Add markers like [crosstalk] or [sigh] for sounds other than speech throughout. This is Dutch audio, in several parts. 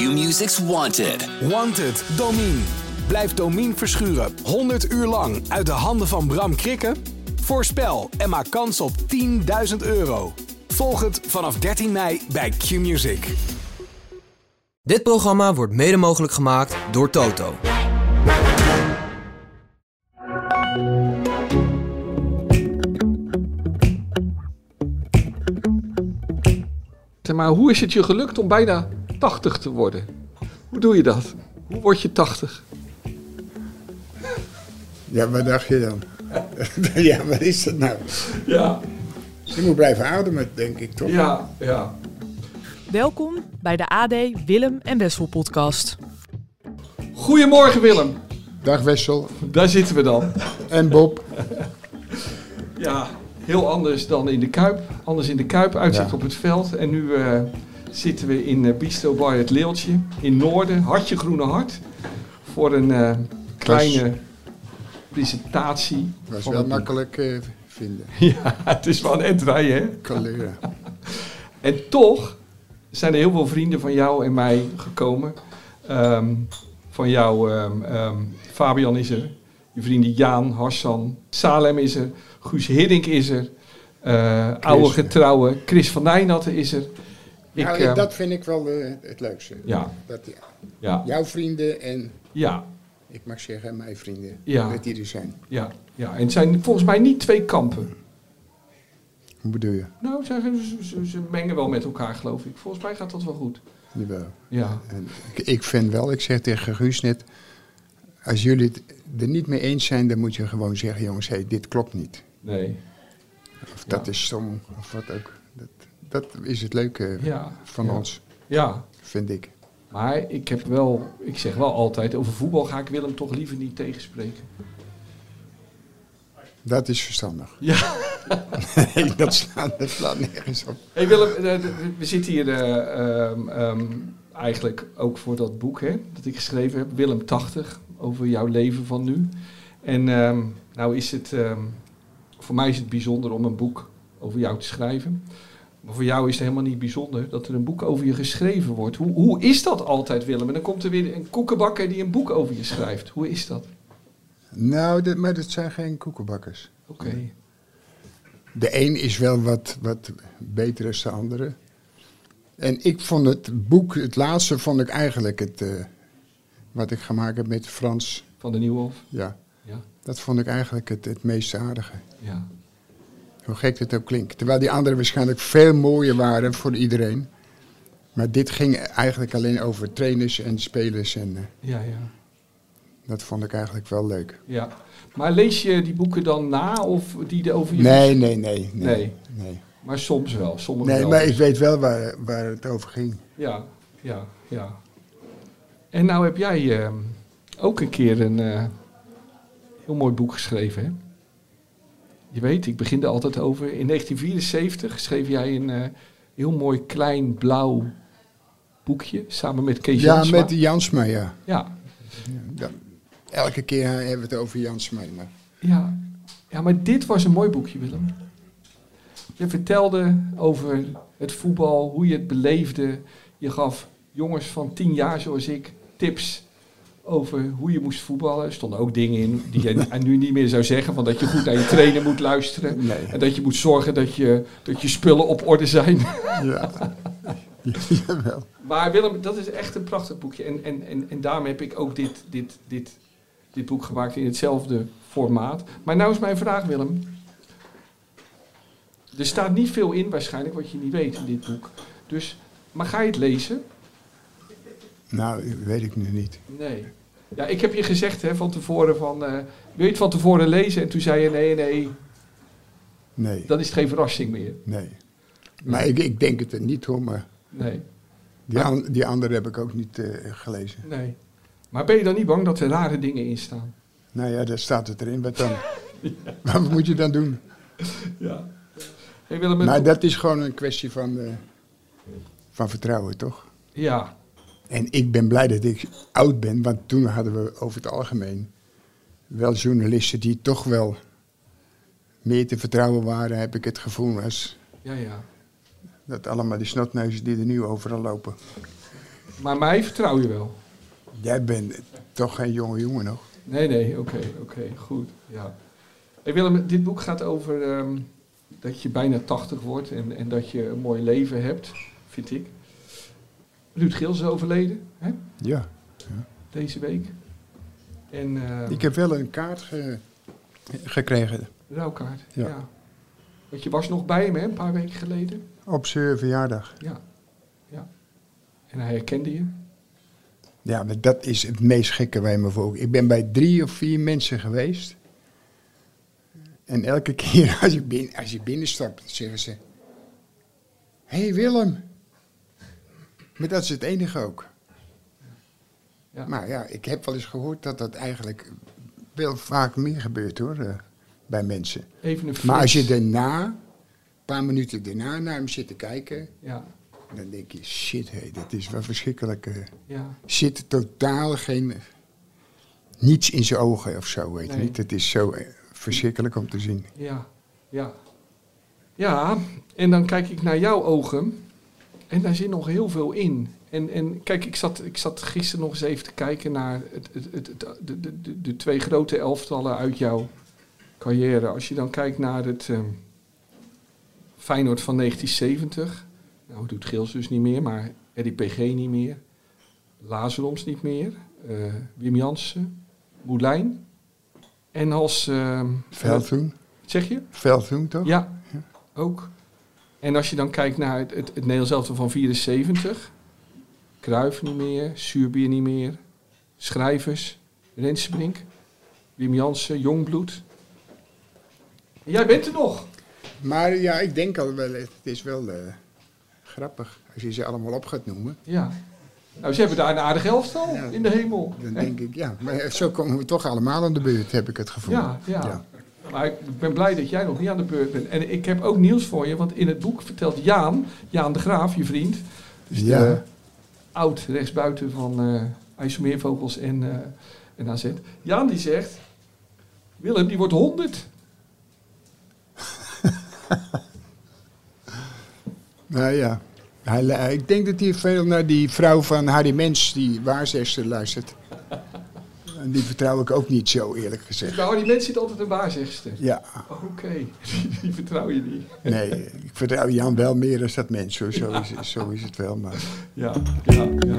Q-Music's Wanted. Wanted, Domine. Blijf Domine verschuren 100 uur lang uit de handen van Bram Krikken? Voorspel en maak kans op 10.000 euro. Volg het vanaf 13 mei bij Q-Music. Dit programma wordt mede mogelijk gemaakt door Toto. Maar hoe is het je gelukt om bijna 80 te worden? Hoe doe je dat? Hoe word je 80? Ja, wat dacht je dan? [laughs] ja, wat is dat nou? Ja, Je moet blijven ademen, denk ik toch? ja, ja. Welkom bij de AD Willem en Wessel podcast. Goedemorgen Willem. Dag Wessel Daar zitten we dan. en Bob. Ja, heel anders dan in de Kuip. Anders in de Kuip, uitzicht Ja. op het veld. En nu eh, zitten we in eh, Bistro Bar Het Leeltje in Noorden. Hartje Groene Hart. Voor een eh, kleine presentatie. Was van wel makkelijk eh, vinden. [laughs] Ja, het is wel een endrijden, hè? Leren. [laughs] En toch zijn er heel veel vrienden van jou en mij gekomen. Ehm, van jou, ehm, ehm, Fabian is er. Je vrienden Jaan, Hassan, Salem is er. Guus Hiddink is er. oude getrouwe Chris van Nijnatten is er. Nou, ehm, dat vind ik wel eh, het leukste. Ja. Dat, ja, jouw vrienden en, ja, ik mag zeggen, mijn vrienden. Ja. Dat die er zijn. ja, ja. En het zijn volgens mij niet twee kampen. Hoe bedoel je? Nou, ze, ze, ze- ze mengen wel met elkaar, geloof ik. Volgens mij gaat dat wel goed. Jawel. Ja, En ik, ik vind wel, ik zeg tegen Guus net, als jullie het er niet mee eens zijn, dan moet je gewoon zeggen, jongens, hey, dit klopt niet. nee. Of dat Ja. is stom, of wat ook. Dat, dat is het leuke Ja, van ja. ons, Ja, vind ik. Maar ik heb wel, ik zeg wel altijd, over voetbal ga ik Willem toch liever niet tegenspreken. Dat is verstandig. Ja. [laughs] Nee, dat slaat, dat slaat nergens op. Hey Willem, eh, eh, we zitten hier eh, ehm, ehm, eigenlijk ook voor dat boek hè, dat ik geschreven heb, Willem 80, over jouw leven van nu. En ehm, nou is het, voor mij is het bijzonder om een boek over jou te schrijven. Maar voor jou is het helemaal niet bijzonder dat er een boek over je geschreven wordt. Hoe, hoe is dat altijd, Willem? En dan komt er weer een koekenbakker die een boek over je schrijft. Hoe is dat? Nou, dat, maar dat zijn geen koekenbakkers. Oké. De een is wel wat, wat beter dan de andere. En ik vond het boek, het laatste, vond ik eigenlijk het, eh, wat ik gemaakt heb met Frans. Van de Nieuwhof. Ja, Ja, dat vond ik eigenlijk het, het meest aardige. ja. Hoe gek het ook klinkt. Terwijl die anderen waarschijnlijk veel mooier waren voor iedereen. Maar dit ging eigenlijk alleen over trainers en spelers. En eh, Ja, ja. dat vond ik eigenlijk wel leuk. ja. Maar lees je die boeken dan na of die er over je... Nee, nee, nee. Nee. Nee, nee. Maar soms wel, sommige nee wel. maar ik weet wel waar, waar het over ging. Ja, ja, ja. En nou heb jij eh, ook een keer een eh, heel mooi boek geschreven, hè? Je weet, ik begin er altijd over. In 1974 schreef jij een eh, heel mooi klein blauw boekje samen met Kees Ja, Jansma. met Jansma, ja. Ja, Ja, Elke keer hebben we het over Jansma. Maar Ja. ja, maar dit was een mooi boekje, Willem. Je vertelde over het voetbal, hoe je het beleefde. Je gaf jongens van tien jaar zoals ik tips over hoe je moest voetballen. Er stonden ook dingen in die je [laughs] nu niet meer zou zeggen. Van dat je goed naar je trainer moet luisteren. Nee. En dat je moet zorgen dat je, dat je spullen op orde zijn. Ja. [laughs] Jawel. Maar Willem, dat is echt een prachtig boekje. En, en, en, en daarom heb ik ook dit, dit, dit, dit boek gemaakt in hetzelfde formaat. Maar nou is mijn vraag, Willem. Er staat niet veel in waarschijnlijk wat je niet weet in dit boek. Dus, maar ga je het lezen? Nou, weet ik nu niet. Nee. Ja, ik heb je gezegd hè, van tevoren van... eh, wil je het van tevoren lezen? En toen zei je nee, nee, Nee, dan is het geen verrassing meer. nee. Maar ik, ik denk het er niet hoor, maar Nee, die, an- die andere heb ik ook niet eh, gelezen. nee. Maar ben je dan niet bang dat er rare dingen in staan? Nou ja, daar staat het erin. Wat dan? [laughs] [laughs] Wat moet je dan doen? Ja. Hey Willem, Maar dat is gewoon een kwestie van, eh, van vertrouwen, toch? Ja, En ik ben blij dat ik oud ben, want toen hadden we over het algemeen wel journalisten die toch wel meer te vertrouwen waren, heb ik het gevoel, was ja, ja. dat allemaal die snotneuzen die er nu overal lopen. Maar mij vertrouw je wel. Jij bent toch geen jonge jongen nog. Nee, nee, oké, oké, goed. Ja. Hey Willem, dit boek gaat over ehm, dat je bijna 80 wordt en, en dat je een mooi leven hebt, vind ik. Ruud Gils is overleden, hè, Ja. deze week. En eh Ik heb wel een kaart ge- gekregen rouwkaart, ja. Ja. Want je was nog bij hem, hè, een paar weken geleden. op zijn verjaardag. Ja, ja. En hij herkende je. Ja, maar dat is het meest gekke bij me voor. Ik ben bij drie of vier mensen geweest. En elke [laughs] keer als je, binnen, als je binnenstapt, zeggen ze... Hé hey Willem. Maar dat is het enige ook. Ja. Maar ja, ik heb wel eens gehoord dat dat eigenlijk wel vaak meer gebeurt hoor, eh, bij mensen. Even een Maar als je daarna, een paar minuten daarna naar hem zit te kijken, Ja, dan denk je, shit hé, dat is wel verschrikkelijk. eh. ja, zit totaal geen, niets in zijn ogen of zo, weet je Nee. niet. Het is zo eh, verschrikkelijk om te zien. ja, ja. Ja, en dan kijk ik naar jouw ogen en daar zit nog heel veel in. En, en kijk, ik zat, ik zat gisteren nog eens even te kijken naar het, het, het, de, de, de, twee grote elftallen uit jouw carrière. Als je dan kijkt naar het ehm, Feyenoord van 1970. Nou, doet Gils dus niet meer, maar Eddie PG niet meer. Lazaroms niet meer. eh, Wim Jansen. Moulijn. En als... ehm, Veldhoen, zeg je? Veldhoen toch? Ja, ook. En als je dan kijkt naar het, het, het Nederlands elftal van 74. Kruif niet meer, Suurbier niet meer. Schrijvers, Rensbrink, Wim Jansen, Jongbloed. En jij bent er nog. Maar ja, ik denk al wel, het is wel eh, grappig als je ze allemaal op gaat noemen. Ja. Nou, ze hebben daar een aardig elftal Ja. in de hemel. Dan Hè? denk ik, ja, maar zo komen we toch allemaal aan de beurt, heb ik het gevoel. Ja, ja. Maar ik ben blij dat jij nog niet aan de beurt bent. En ik heb ook nieuws voor je, want in het boek vertelt Jaan, Jaan de Graaf, je vriend, dus de Ja. oud rechtsbuiten van eh IJsselmeervogels en, eh en AZ. Jaan die zegt, Willem die wordt 100. [laughs] Nou ja, hij, ik denk dat hij veel naar die vrouw van Harry Mens, die waarzegster, luistert. En die vertrouw ik ook niet zo, eerlijk gezegd. Nou, die mens zit altijd een waarzegster. Ja, Oké, [laughs] die vertrouw je niet. nee, ik vertrouw Jan wel meer dan dat mens, hoor. Zo, is, zo is het wel, maar... Ja, ja, ja.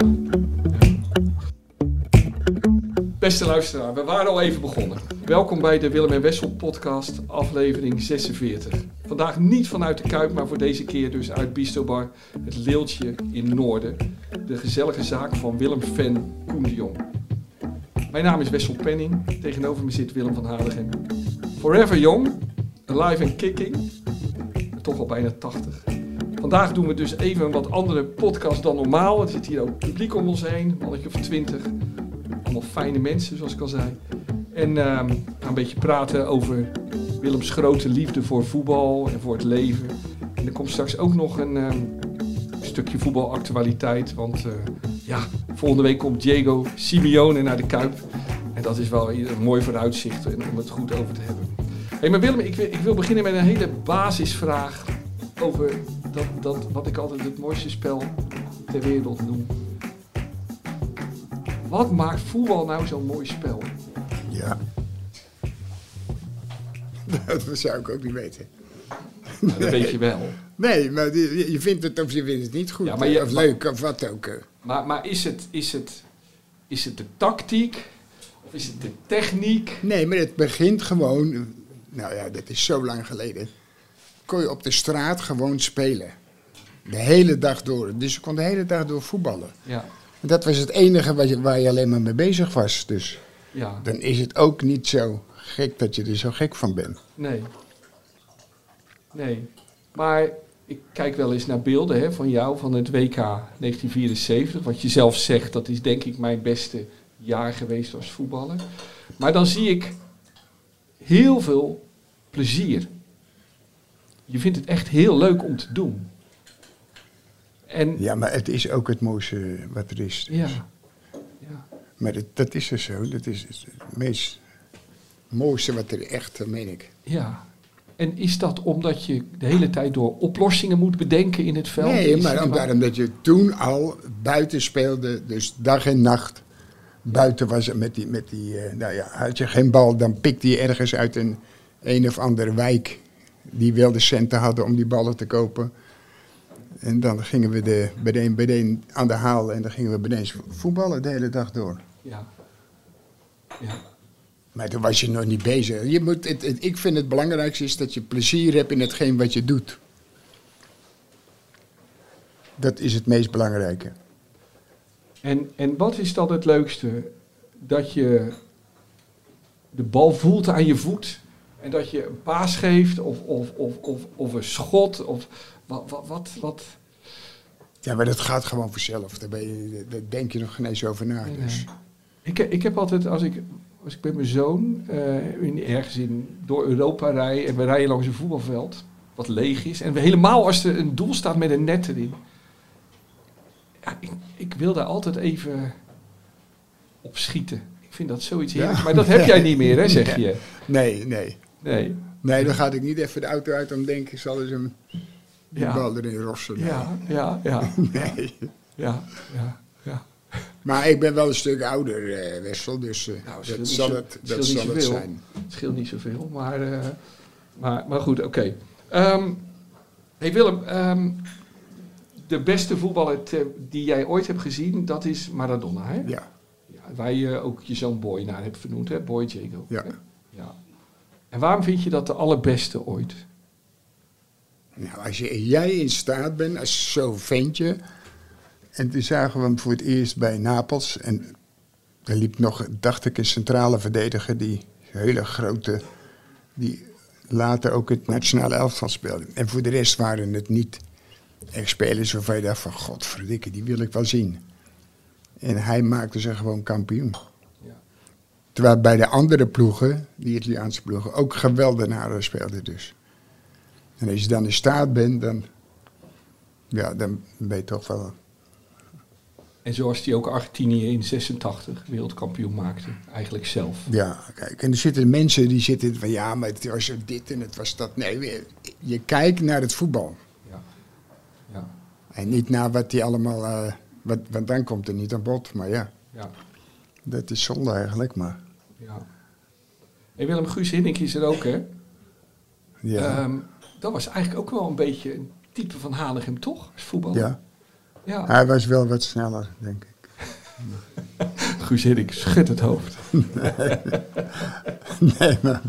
Beste luisteraar, we waren al even begonnen. Welkom bij de Willem en Wessel podcast, aflevering 46. Vandaag niet vanuit de Kuip, maar voor deze keer dus uit Bistobar, het Leeltje in Noorden. De gezellige zaak van Willem Ven Koen de Jong. Mijn naam is Wessel Penning, tegenover me zit Willem van Hadegem. Forever Young, alive and kicking, toch al bijna 80. Vandaag doen we dus even een wat andere podcast dan normaal. Er zit hier ook publiek om ons heen, een mannetje of twintig. Allemaal fijne mensen, zoals ik al zei. En ehm, gaan een beetje praten over Willems grote liefde voor voetbal en voor het leven. En er komt straks ook nog een ehm, stukje voetbalactualiteit. Want eh, ja, volgende week komt Diego Simeone naar de Kuip. En dat is wel een mooi vooruitzicht om het goed over te hebben. Hey, maar Willem, ik wil, ik wil beginnen met een hele basisvraag over dat, dat, wat ik altijd het mooiste spel ter wereld noem. Wat maakt voetbal nou zo'n mooi spel? Ja. [laughs] Dat zou ik ook niet weten. Dat weet je wel. Nee, maar je vindt het of je vindt het niet goed. Ja, maar je- of leuk, of wat ook. eh. Maar, maar is, het, is, het, is het de tactiek? Of is het de techniek? Nee, maar het begint gewoon... Nou ja, dat is zo lang geleden. Kon je op de straat gewoon spelen. De hele dag door. Dus je kon de hele dag door voetballen. Ja, En dat was het enige wat je, waar je alleen maar mee bezig was. Dus ja, dan is het ook niet zo gek dat je er zo gek van bent. nee. Nee. Maar ik kijk wel eens naar beelden hè, van jou van het WK 1974. Wat je zelf zegt, dat is denk ik mijn beste jaar geweest als voetballer. Maar dan zie ik heel veel plezier. Je vindt het echt heel leuk om te doen. En Ja, maar het is ook het mooiste wat er is. Dus. ja, ja, Maar het- dat is er zo. Dat is het meest mooiste wat er echt, dat meen ik. ja. En is dat omdat je de hele tijd door oplossingen moet bedenken in het veld? Nee, maar omdat, omdat je toen al buiten speelde, dus dag en nacht buiten was het met die, met die eh, nou ja, had je geen bal, dan pikte je ergens uit een een of andere wijk die wilde centen hadden om die ballen te kopen. En dan gingen we de, de de een aan de haal en dan gingen we ineens voetballen de hele dag door. Ja. ja. Maar toen was je nog niet bezig. Je moet, het, het- ik vind het belangrijkste is dat je plezier hebt in hetgeen wat je doet. Dat is het meest belangrijke. En, en wat is dan het leukste? Dat je de bal voelt aan je voet en dat je een paas geeft of, of, of, of, of een schot of wat, wat, wat, wat? Ja, maar dat gaat gewoon vanzelf. Daar, ben je, daar denk je nog geen eens over na. Dus. nee. Ik, ik heb altijd, als ik, als ik met mijn zoon eh, in, ergens in, door Europa rij en we rijden langs een voetbalveld, wat leeg is, en we, helemaal als er een doel staat met een net erin. Ja, ik, ik wil daar altijd even op schieten. Ik vind dat zoiets Ja. heerlijks. Maar dat heb jij niet meer, hè, zeg je? [laughs] Nee, nee. Nee. Nee, dan ga ik niet even de auto uit om denken, zal eens een Ja. bal erin rossen. Ja, ja, ja, Nee. ja, ja, [laughs] ja. Maar ik ben wel een stuk ouder, eh, Wessel, dus eh, Nou, dat zal zo- het, dat zal het zijn. Het scheelt niet zoveel, maar, eh, maar, maar goed, oké. Ehm, hey Willem, ehm, de beste voetballer te- die jij ooit hebt gezien, dat is Maradona, hè? Ja, Ja, waar je ook je zoon Boy naar hebt vernoemd, hè? Boy Jago. Ja. hè? ja. En waarom vind je dat de allerbeste ooit? nou, als je, jij in staat bent, als zo'n ventje... En toen zagen we hem voor het eerst bij Napels. En er liep nog, dacht ik, een centrale verdediger, die hele grote... die later ook het nationale elftal speelde. En voor de rest waren het niet echt spelers waarvan je dacht van... godverdikke, die wil ik wel zien. En hij maakte ze gewoon kampioen. Ja. Terwijl bij de andere ploegen, die Italiaanse ploegen, ook geweldenaren speelden dus. En als je dan in staat bent, dan, ja, dan ben je toch wel... En zoals hij ook Argentinië in 86 wereldkampioen maakte, eigenlijk zelf. Ja, kijk, en er zitten mensen die zitten van ja, maar het was dit en het was dat. Nee, je- kijkt naar het voetbal. Ja. Ja. En niet naar wat die allemaal... eh, wat, want dan komt er niet aan bod. Maar ja, Ja. dat is zonde eigenlijk, maar... ja. En Willem Guus Hinnink is er ook, hè? Ja, Ehm, dat was eigenlijk ook wel een beetje een type van Hanegem, toch? Als voetballer. ja. Ja. hij was wel wat sneller, denk ik. [laughs] Guus Hiddink schudt het hoofd. [laughs] Nee, maar...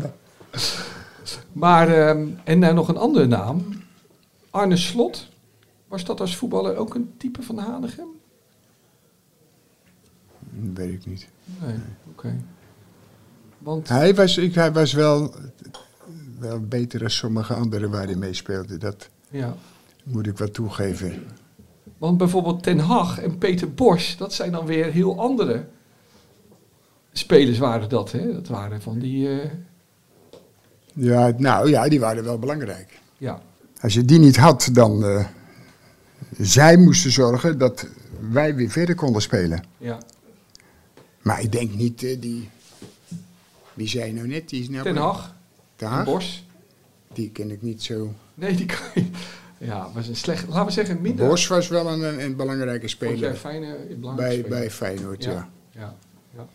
Maar, ehm, en dan nog een andere naam. Arne Slot. Was dat als voetballer ook een type van Hanegem? Weet ik niet. Nee, oké. Want, Hij was, ik, hij was wel, wel beter dan sommige anderen waar hij mee speelde. Dat ja. moet ik wel toegeven. Want bijvoorbeeld Ten Hag en Peter Bosch, dat zijn dan weer heel andere spelers waren dat, hè? Dat waren van die, eh, Ja, nou ja, die waren wel belangrijk. ja, Als je die niet had, dan... eh, zij moesten zorgen dat wij weer verder konden spelen. ja. Maar ik denk niet eh, die... Wie zei je nou net? Die is nou Ten Hag Ten en Hag? Bosch. Die ken ik niet zo. Nee, die kan je... Ja, was een slecht... Laten we zeggen minder... Bos was wel een, een belangrijke speler fijne, bij, speler? bij Feyenoord, ja. Ja, ja,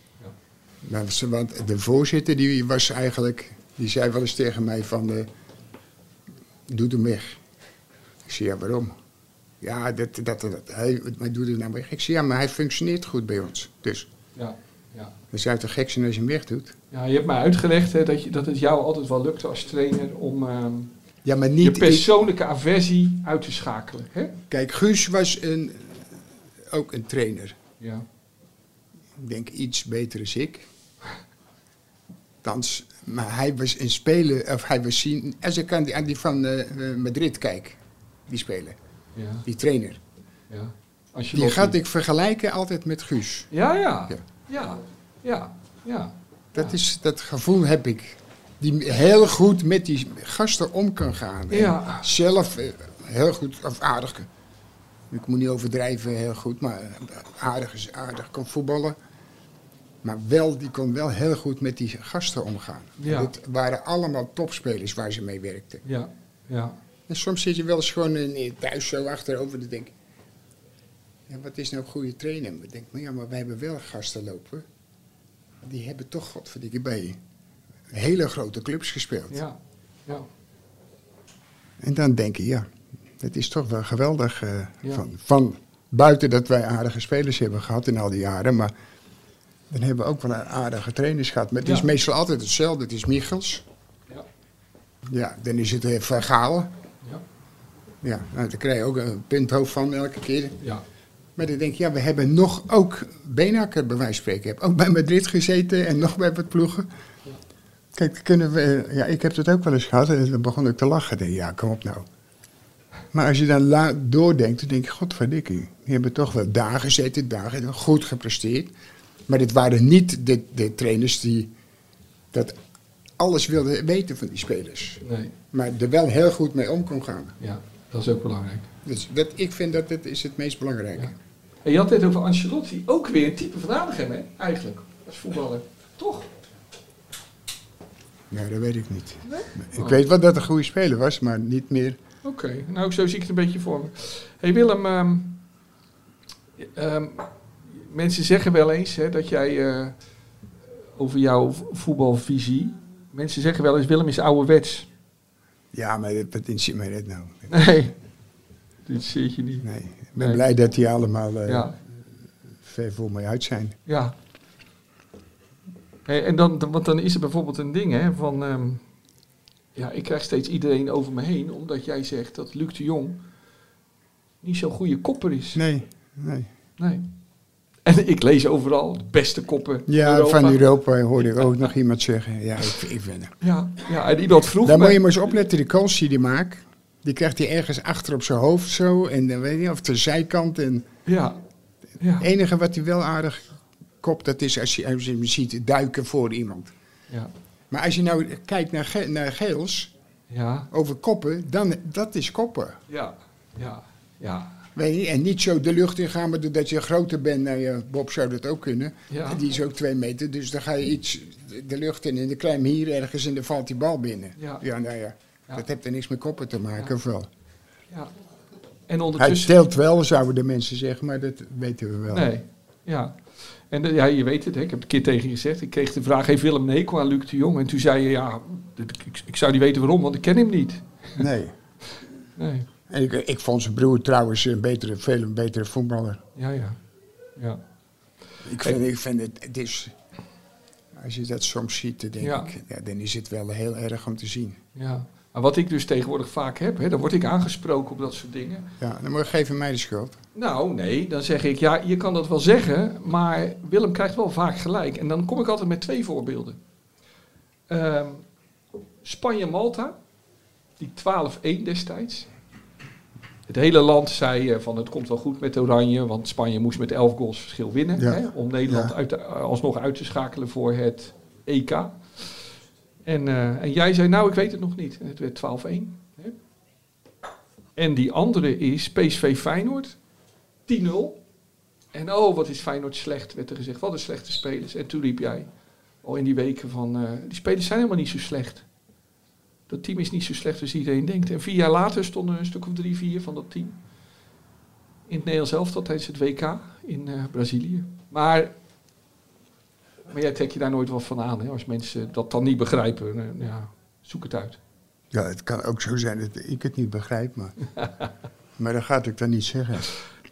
ja. want de voorzitter die was eigenlijk, die zei wel eens tegen mij van, eh, doe hem weg. Ik zei, ja waarom? Ja, dat, dat, dat, hij, maar doe hem nou weg. Ik zei, ja, maar hij functioneert goed bij ons. Dus, ja, ja. dan zou het toch gek zijn als je hem weg doet? Ja, je hebt mij uitgelegd hè, dat, je, dat het jou altijd wel lukte als trainer om ehm, Ja, maar je niet... persoonlijke aversie uit te schakelen. Hè? kijk, Guus was een, ook een trainer. Ja, Ik denk iets beter als ik. Thans, maar hij was een speler, of hij was zien, als ik aan die, aan die van eh, eh, Madrid kijk, die speler, ja, die trainer. ja. Als je Die gaat ik vergelijken altijd met Guus. Ja, ja, Ja. ja, ja, ja. Dat, is, dat gevoel heb ik. Die heel goed met die gasten om kan gaan. En. Zelf eh, heel goed, of aardig. Ik moet niet overdrijven, heel goed, maar aardig is aardig. Kan voetballen. Maar wel, die kon wel heel goed met die gasten omgaan. Ja. Het waren allemaal topspelers waar ze mee werkten. Ja, ja. En soms zit je wel eens gewoon in, thuis zo achterover te denken... Ja, wat is nou een goede trainer? Ik denk, maar ja, maar wij hebben wel gasten lopen. Die hebben toch, godverdikke bij hele grote clubs gespeeld. Ja, ja. En dan denk je, ja, het is toch wel geweldig. eh, Ja. van, van buiten dat wij aardige spelers hebben gehad in al die jaren. Maar dan hebben we ook wel aardige trainers gehad. Maar het is meestal altijd hetzelfde. Het is Michels. Ja. Ja, dan is het uh, Van. Ja. Ja, nou, daar krijg je ook een punthoofd van elke keer. ja. Maar dan denk je, ja, we hebben nog ook Benakker bij wijze van spreken. Ik heb ook bij Madrid gezeten en nog bij wat ploegen. Kijk, kunnen we, ja, ik heb het ook wel eens gehad en dan begon ik te lachen. Denk, ja, kom op nou. Maar als je dan la- doordenkt, dan denk je, godverdikkie. Die hebben toch wel daar gezeten, gezeten, goed gepresteerd. Maar dit waren niet de, de trainers die dat alles wilden weten van die spelers. Nee, Maar er wel heel goed mee om kon gaan. ja. Dat is ook belangrijk. Dus dat, ik vind dat het is het meest belangrijke. Ja. En je had het over Ancelotti. Ook weer een type van Aardigem, hè? Eigenlijk. Als voetballer. Toch? Ja, dat weet ik niet. Nee? Ik weet wel dat het een goede speler was, maar niet meer. Oké, nou zo zie ik het een beetje voor me. hey Willem, ehm, ehm, mensen zeggen wel eens hè, dat jij eh, over jouw voetbalvisie. Mensen zeggen wel eens Willem is ouderwets. Ja, maar dat- interesseert mij dat nou? Nee, dit zie je niet. Nee, ik ben Nee. blij dat die allemaal eh, Ja, ver voor mij uit zijn. ja. Hey, en dan, dan- want dan is er bijvoorbeeld een ding hè, van. ehm, ja, ik krijg steeds iedereen over me heen omdat jij zegt dat Luc de Jong niet zo'n goede kopper is. Nee, nee. Nee. En ik lees overal de beste koppen. Ja, Europa. van Europa hoorde ik ook nog iemand zeggen. Ja, ik, ik ben er. Ja, ja, en iemand vroeg me... moet je maar eens opletten, de kans die hij maakt. Die krijgt hij ergens achter op zijn hoofd zo. En dan weet je, of de zijkant. En Ja, ja, het enige wat hij wel aardig kopt, dat is als je, als je hem ziet duiken voor iemand. ja, Maar als je nou kijkt naar, Ge- naar Geels, ja, over koppen, dan dat is koppen. ja, ja, ja, Weet je, en niet zo de lucht in gaan, maar doordat je groter bent, nou ja, Bob zou dat ook kunnen. Ja. Die is ook twee meter, dus dan ga je iets de lucht in en dan je hem hier ergens en dan valt die bal binnen. Ja. nou ja, Ja. dat heeft er niks met koppen te maken, Ja. of wel? ja. En Hij ondertussen... telt wel, zouden de mensen zeggen, maar dat weten we wel. Nee, ja. En de- ja, je weet het, hè, ik heb het een keer tegen je gezegd. Ik kreeg de vraag, heeft Willem een hekel aan Luc de Jong? En toen zei je, ja, ik, ik zou niet weten waarom, want ik ken hem niet. Nee. [laughs] Nee, En ik, ik vond zijn broer trouwens een betere, veel een betere voetballer. ja, ja. Ja, Ik vind, ik vind het, het is, als je dat soms ziet, dan denk Ja. ik, ja, dan is het wel heel erg om te zien. ja. Maar wat ik dus tegenwoordig vaak heb, hè, dan word ik aangesproken op dat soort dingen. Ja, dan moet je geven mij de schuld. Nou, nee, dan zeg ik, ja, je kan dat wel zeggen, maar Willem krijgt wel vaak gelijk. En dan kom ik altijd met twee voorbeelden. Ehm, Spanje-Malta, die 12-1 destijds. Het hele land zei eh, van het komt wel goed met Oranje, want Spanje moest met 11 goals verschil winnen. Ja. Hè, om Nederland Ja. uit alsnog uit te schakelen voor het EK. En, eh, en jij zei, nou, ik weet het nog niet. En het werd 12-1. hè. En die andere is PSV Feyenoord. 10-0. En oh, wat is Feyenoord slecht, werd er gezegd. Wat een slechte spelers. En toen riep jij al in die weken van... eh, die spelers zijn helemaal niet zo slecht. Dat team is niet zo slecht als iedereen denkt. En vier jaar later stonden er een stuk of drie, vier van dat team. In het Nederlands elftal tijdens het WK in eh, Brazilië. Maar, maar jij trekt je daar nooit wat van aan. Hè? Als mensen dat dan niet begrijpen, ja, zoek het uit. Ja, het kan ook zo zijn dat ik het niet begrijp, maar, [laughs] maar dat gaat ik dan niet zeggen.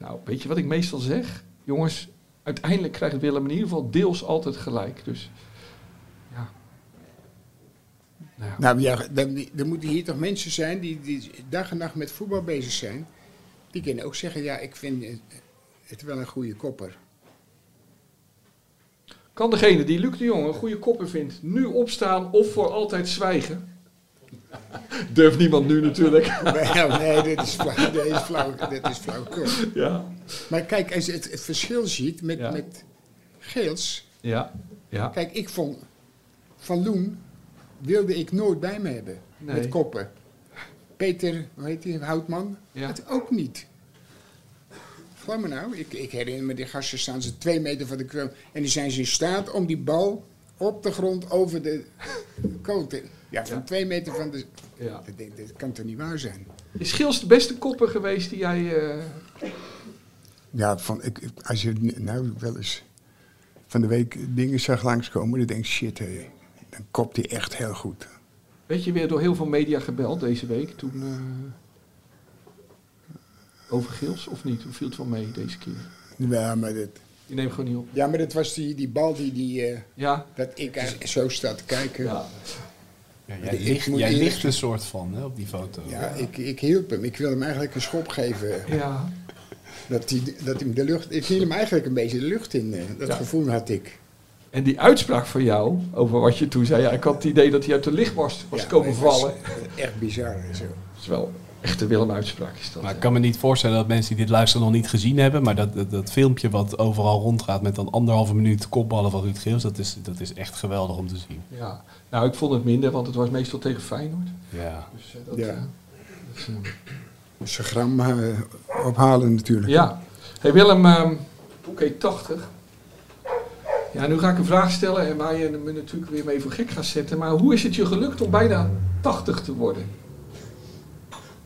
Nou, weet je wat ik meestal zeg? Jongens, uiteindelijk krijgt Willem in ieder geval deels altijd gelijk. Dus ja. Nou, ja. Nou ja, dan, dan moeten hier toch mensen zijn die, die dag en nacht met voetbal bezig zijn. Die kunnen ook zeggen, ja, ik vind het wel een goede kopper. Kan degene die Luc de Jong een goede kopper vindt, nu opstaan of voor altijd zwijgen? [laughs] Durft niemand nu natuurlijk. [laughs] nee, nee, dit is flauw, dit is flauw, dit is flauwekul. ja. Maar kijk, als je het, het verschil ziet met, Ja. met Geels. Ja. Ja. Kijk, ik vond Van Loen wilde ik nooit bij me hebben. Nee. Met koppen. Peter, hoe heet die, Houtman? Ja. Het ook niet. Geloof me nou, ik, ik herinner me, die gasten staan ze twee meter van de kroon. En die zijn ze in staat om die bal op de grond over de koot te... Ja, van Ja. twee meter van de... Ja. Dat, denk- dat kan toch niet waar zijn? Is Gils de beste kopper geweest die jij... eh, Ja, van, ik, als je nou wel eens van de week dingen zag langskomen, dan denk ik, shit, hé, dan kopt hij echt heel goed. Weet je weer door heel veel media gebeld deze week toen... eh, over Gils of niet? Hoe viel het wel mee deze keer? Ja, maar dat, Die neemt gewoon niet op. ja, maar dat was die, die bal die, die eh, Ja? dat ik eigenlijk zo sta te kijken. Ja, Ja. Ja, jij ligt, jij ligt een soort van hè, op die foto. Ik, ik hielp hem. Ik wilde hem eigenlijk een schop geven. Ja. Dat hij, dat hij de lucht... Ik hield hem eigenlijk een beetje de lucht in. eh, Dat Ja. gevoel had ik. En die uitspraak van jou, over wat je toen zei, ja, ik had het idee dat hij uit de lichtmast was Ja, komen was, vallen. Echt bizar. en Zo. Dat is wel echt een Willem-uitspraak is dat. Maar ik kan me niet voorstellen dat mensen die dit luisteren nog niet gezien hebben. Maar dat, dat, dat filmpje wat overal rondgaat met dan anderhalve minuut kopballen van Ruud Geels, dat is, dat is echt geweldig om te zien. Ja. Nou, ik vond het minder, want het was meestal tegen Feyenoord. Ja. Dus, eh, dat, Ja. dat is, eh, gram ophalen natuurlijk. Ja. Hey Willem, ehm heet 80. Ja, nu ga ik een vraag stellen en waar je me natuurlijk weer mee voor gek gaat zetten. Maar hoe is het je gelukt om bijna 80 te worden?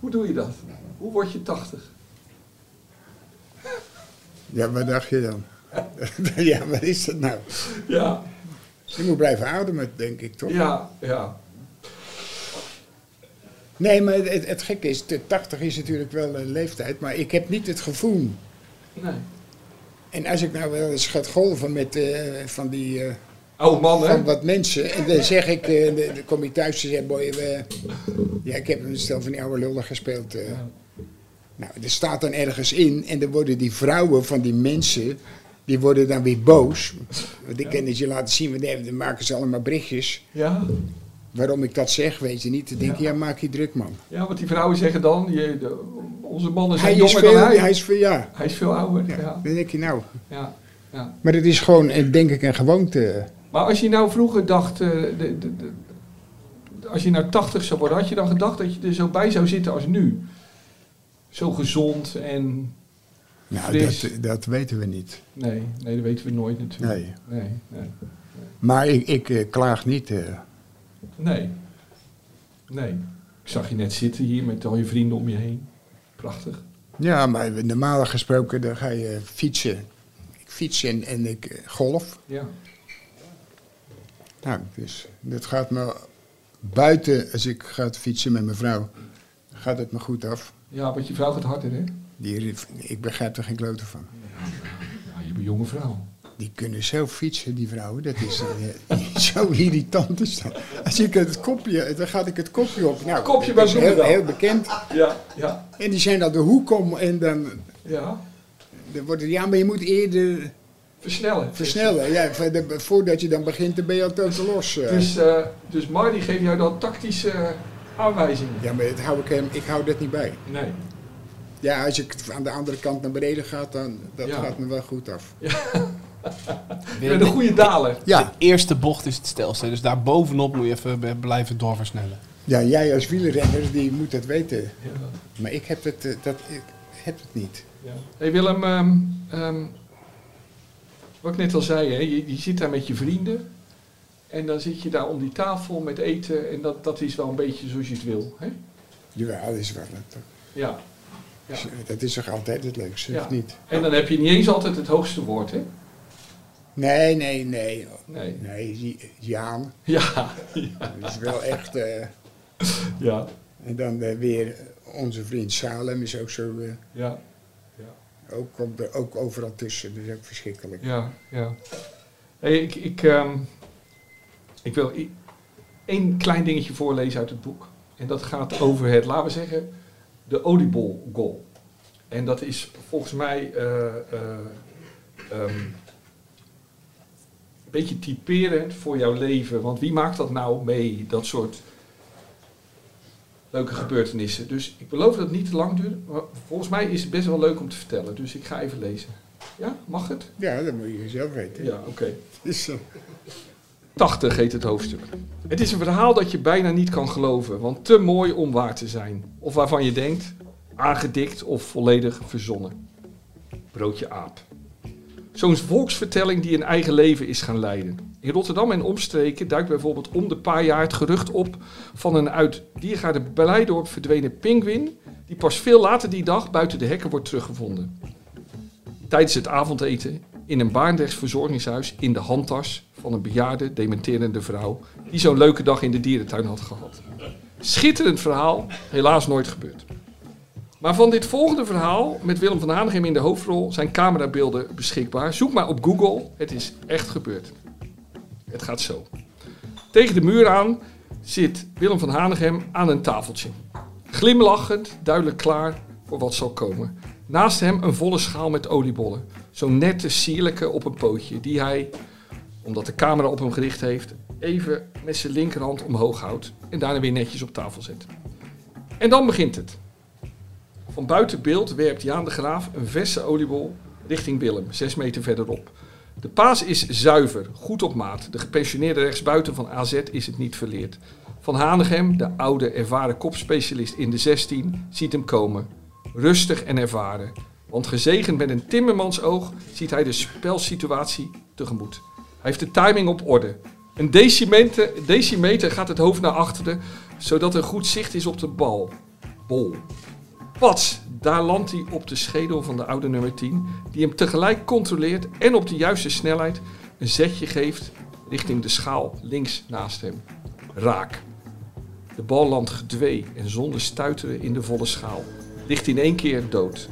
Hoe doe je dat? Hoe word je 80? Ja, wat dacht je dan? [laughs] ja, wat is dat nou? Ja, Je moet blijven ademen, denk ik toch? ja, ja. Nee, maar het, het gekke is, de 80 is natuurlijk wel een leeftijd, maar ik heb niet het gevoel. Nee. En als ik nou wel eens ga golven met eh, van die eh, Oude man, hè? van wat mensen, en dan zeg ik, eh, dan kom je thuis en zeg boy, eh, ja, ik heb een stel van die oude lullen gespeeld. eh. Nou, er staat dan ergens in en dan worden die vrouwen van die mensen, die worden dan weer boos. Want ik kan het je laten zien, want dan maken ze allemaal berichtjes. Ja? Waarom ik dat zeg, weet je niet. Dan denk ik, ja, maak je druk man. ja, want die vrouwen zeggen dan, je, de- onze mannen zijn Hij is jonger veel, dan hij. hij is veel, ja. Hij is veel ouder, ja. ja. Dan denk je nou. ja, ja. Maar het is gewoon, eh, denk ik, een gewoonte. Maar als je nou vroeger dacht, eh, de, de, de- als je nou 80 zou worden, had je dan gedacht dat je er zo bij zou zitten als nu? Zo gezond en... Nou, dat, dat weten we niet. Nee, nee, dat weten we nooit natuurlijk. Nee. Nee, nee. Maar ik, ik eh, klaag niet. eh. Nee. Nee. Ik zag je net zitten hier met al je vrienden om je heen. Prachtig. Ja, maar normaal gesproken dan ga je fietsen. Ik fiets en, en ik golf. Ja. Nou, dus dat gaat me buiten, als ik ga fietsen met mijn vrouw, gaat het me goed af. Ja, want je vrouw gaat harder, hè? Die, ik begrijp er geen klote van. Ja, je bent een jonge vrouw. Die kunnen zo fietsen, die vrouwen. Dat is eh, [laughs] zo irritant. Is dat. Als ik het kopje, dan gaat ik het kopje op. Nou, Kopje dat is bij heel, heel bekend. Ja, ja, En die zijn dan de hoek om en dan, ja. dan wordt het, ja, maar je moet eerder Versnellen. versnellen. Ja, voordat je dan begint, dan ben je al totaal los. eh. Dus, eh dus Marty geeft jou dan tactische eh, aanwijzingen. Ja, maar dat hou ik, hem, ik hou dat niet bij. Nee. Ja, als ik aan de andere kant naar beneden ga, dan dat Ja. gaat me wel goed af. Je bent een goede daler. Ja, De eerste bocht is het stelste. Dus daar bovenop moet je even blijven doorversnellen. ja jij als wielrenner, die moet dat weten. Ja. Maar ik heb het, dat, ik heb het niet. Ja. Hey Willem, ehm, ehm, wat ik net al zei, hè, je, je zit daar met je vrienden. En dan zit je daar om die tafel met eten. En dat, dat is wel een beetje zoals je het wil. Hè? Ja, dat is wel het. Ja. Ja. Dat is toch altijd het leukste, Ja. of niet? En dan heb je niet eens altijd het hoogste woord, hè? Nee, nee, nee. Nee. Nee, Jaan. [laughs] Ja. Dat is wel echt... eh, Ja. en dan eh, weer onze vriend Salem is ook zo... eh, Ja. Ook, komt er ook overal tussen, is ook verschrikkelijk. Ja. Ja. Hey, ik, ik, ehm, ik wil één klein dingetje voorlezen uit het boek. En dat gaat over het, laten we zeggen, de oliebol goal. En dat is volgens mij eh, eh, ehm, een beetje typerend voor jouw leven. Want wie maakt dat nou mee, dat soort leuke gebeurtenissen? Dus ik beloof dat het niet te lang duurt. Maar volgens mij is het best wel leuk om te vertellen. Dus ik ga even lezen. Ja, mag het? Ja, dat moet je zelf weten. Ja, oké. Dus, eh, 80 heet het hoofdstuk. Het is een verhaal dat je bijna niet kan geloven, want te mooi om waar te zijn. Of waarvan je denkt, aangedikt of volledig verzonnen. broodje aap. Zo'n volksvertelling die een eigen leven is gaan leiden. In Rotterdam en omstreken duikt bijvoorbeeld om de paar jaar het gerucht op van een uit Diergaarde Beleidorp verdwenen pinguïn, die pas veel later die dag buiten de hekken wordt teruggevonden. Tijdens het avondeten in een Baarndrechts verzorgingshuis in de handtas van een bejaarde, dementerende vrouw die zo'n leuke dag in de dierentuin had gehad. Schitterend verhaal, helaas nooit gebeurd. Maar van dit volgende verhaal, met Willem van Hanegem in de hoofdrol, zijn camerabeelden beschikbaar. Zoek maar op Google, het is echt gebeurd. Het gaat zo. Tegen de muur aan zit Willem van Hanegem aan een tafeltje. Glimlachend, duidelijk klaar voor wat zal komen. Naast hem een volle schaal met oliebollen. Zo'n nette, sierlijke op een pootje, die hij, omdat de camera op hem gericht heeft, even met zijn linkerhand omhoog houdt en daarna weer netjes op tafel zet. En dan begint het. Van buiten beeld werpt Jaan de Graaf een verse oliebol richting Willem, zes meter verderop. De paas is zuiver, goed op maat. De gepensioneerde rechtsbuiten van AZ is het niet verleerd. Van Hanegem, de oude ervaren kopspecialist in de 16, ziet hem komen. Rustig en ervaren. Want gezegend met een timmermansoog ziet hij de spelsituatie tegemoet. Hij heeft de timing op orde. Een decimeter, decimeter gaat het hoofd naar achteren, zodat er goed zicht is op de bal. Bol. Pats, daar landt hij op de schedel van de oude nummer 10, die hem tegelijk controleert en op de juiste snelheid een zetje geeft richting de schaal links naast hem. Raak. De bal landt gedwee en zonder stuiteren in de volle schaal. Ligt in één keer dood.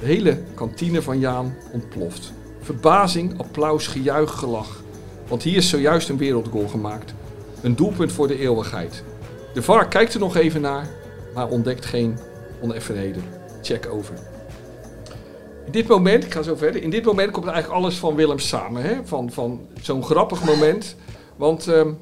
De hele kantine van Jaan ontploft. Verbazing, applaus, gejuich, gelach. Want hier is zojuist een wereldgoal gemaakt. Een doelpunt voor de eeuwigheid. De VAR kijkt er nog even naar, maar ontdekt geen oneffenheden. Check over. In dit moment, ik ga zo verder, in dit moment komt eigenlijk alles van Willem samen. Hè? Van, van zo'n grappig moment. Want ehm,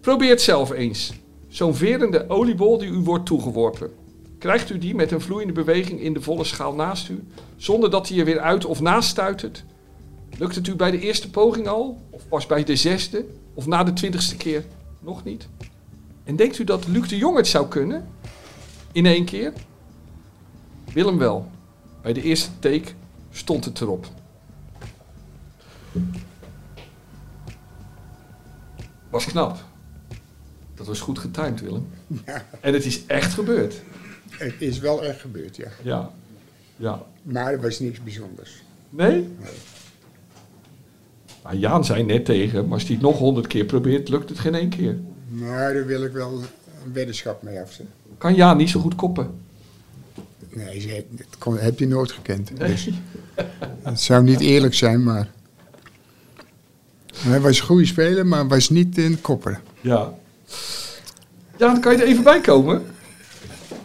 probeer het zelf eens. Zo'n verende oliebol die u wordt toegeworpen. Krijgt u die met een vloeiende beweging in de volle schaal naast u, zonder dat hij er weer uit of naast stuitert? Lukt het u bij de eerste poging al? Of pas bij de zesde? Of na de twintigste keer nog niet? En denkt u dat Luc de Jong het zou kunnen? In één keer? Willem wel. Bij de eerste take stond het erop. Was knap. Dat was goed getimed, Willem. Ja, En het is echt gebeurd. het is wel echt gebeurd, ja. Ja. Ja. Maar er was niks bijzonders. Nee? Nou, Jaan zei net tegen, maar als hij het nog honderd keer probeert, lukt het geen één keer. Maar daar wil ik wel een weddenschap mee afzetten. Kan Jaan niet zo goed koppen? Nee, ze heeft- dat kon, heb je nooit gekend. Nee. Dus het zou niet eerlijk zijn, maar... Hij was een goede speler, maar was niet in kopper. Ja. Ja, dan kan je er even bij komen.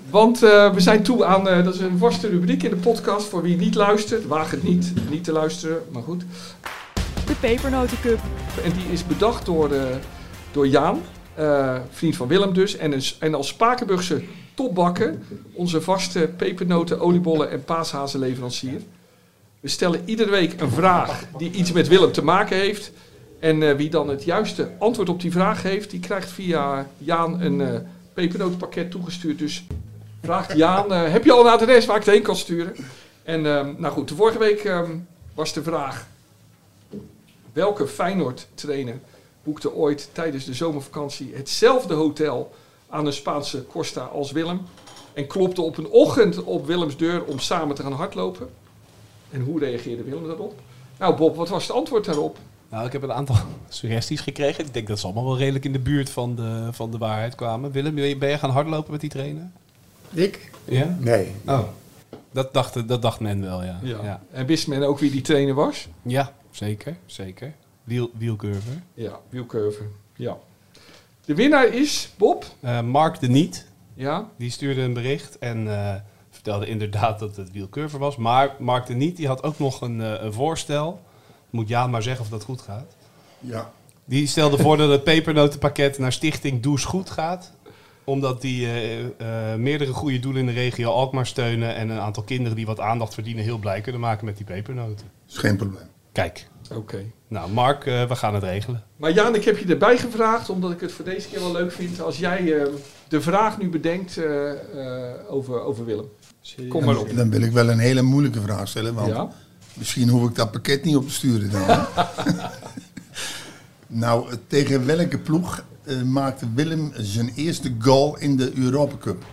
Want eh, we zijn toe aan, eh, dat is een vaste rubriek in de podcast voor wie niet luistert. Waag het niet, niet te luisteren, maar goed. De Pepernotencup. En die is bedacht door, eh, door Jaan, eh, vriend van Willem dus. En, een, en als Spakenburgse topbakker, onze vaste pepernoten, oliebollen en paashazenleverancier. We stellen iedere week een vraag die iets met Willem te maken heeft. En eh, wie dan het juiste antwoord op die vraag heeft, die krijgt via Jaan een eh pepernotenpakket toegestuurd. Dus vraagt Jaan, eh, heb je al een adres waar ik het heen kan sturen? En ehm, nou goed, de vorige week ehm, was de vraag, welke Feyenoord-trainer boekte ooit tijdens de zomervakantie hetzelfde hotel aan een Spaanse Costa als Willem? En klopte op een ochtend op Willems deur om samen te gaan hardlopen? En hoe reageerde Willem daarop? Nou Bob, wat was het antwoord daarop? Nou, ik heb een aantal [laughs] suggesties gekregen. Ik denk dat ze allemaal wel redelijk in de buurt van de, van de waarheid kwamen. Willem, ben je- gaan hardlopen met die trainer? Ik? Ja? Nee. Oh. Dat dacht, dat dacht men wel, ja. Ja, ja. En wist men ook wie die trainer was? zeker, zeker. Wiel, wielcurver. Ja, Wielcurver. Ja. De winnaar is Bob. Eh, Mark de Niet, Ja. die stuurde een bericht en eh, vertelde inderdaad dat het wielcurver was. Maar Mark de Niet, die had ook nog een, eh, een voorstel. Moet Jaan maar zeggen of dat goed gaat. Ja. Die stelde voor dat het pepernotenpakket naar stichting Does Goed gaat. Omdat die eh, eh, meerdere goede doelen in de regio Alkmaar steunen. En een aantal kinderen die wat aandacht verdienen heel blij kunnen maken met die pepernoten. is geen probleem. Kijk, Oké. nou Mark, eh, we gaan het regelen. Maar Jaan, ik heb je erbij gevraagd, omdat ik het voor deze keer wel leuk vind. Als jij eh, de vraag nu bedenkt eh, eh, over, over Willem. Kom maar op. Dan wil ik wel een hele moeilijke vraag stellen, want Ja? Misschien hoef ik dat pakket niet op te sturen dan. [laughs] nou, tegen welke ploeg eh, maakte Willem zijn eerste goal in de Europa Cup?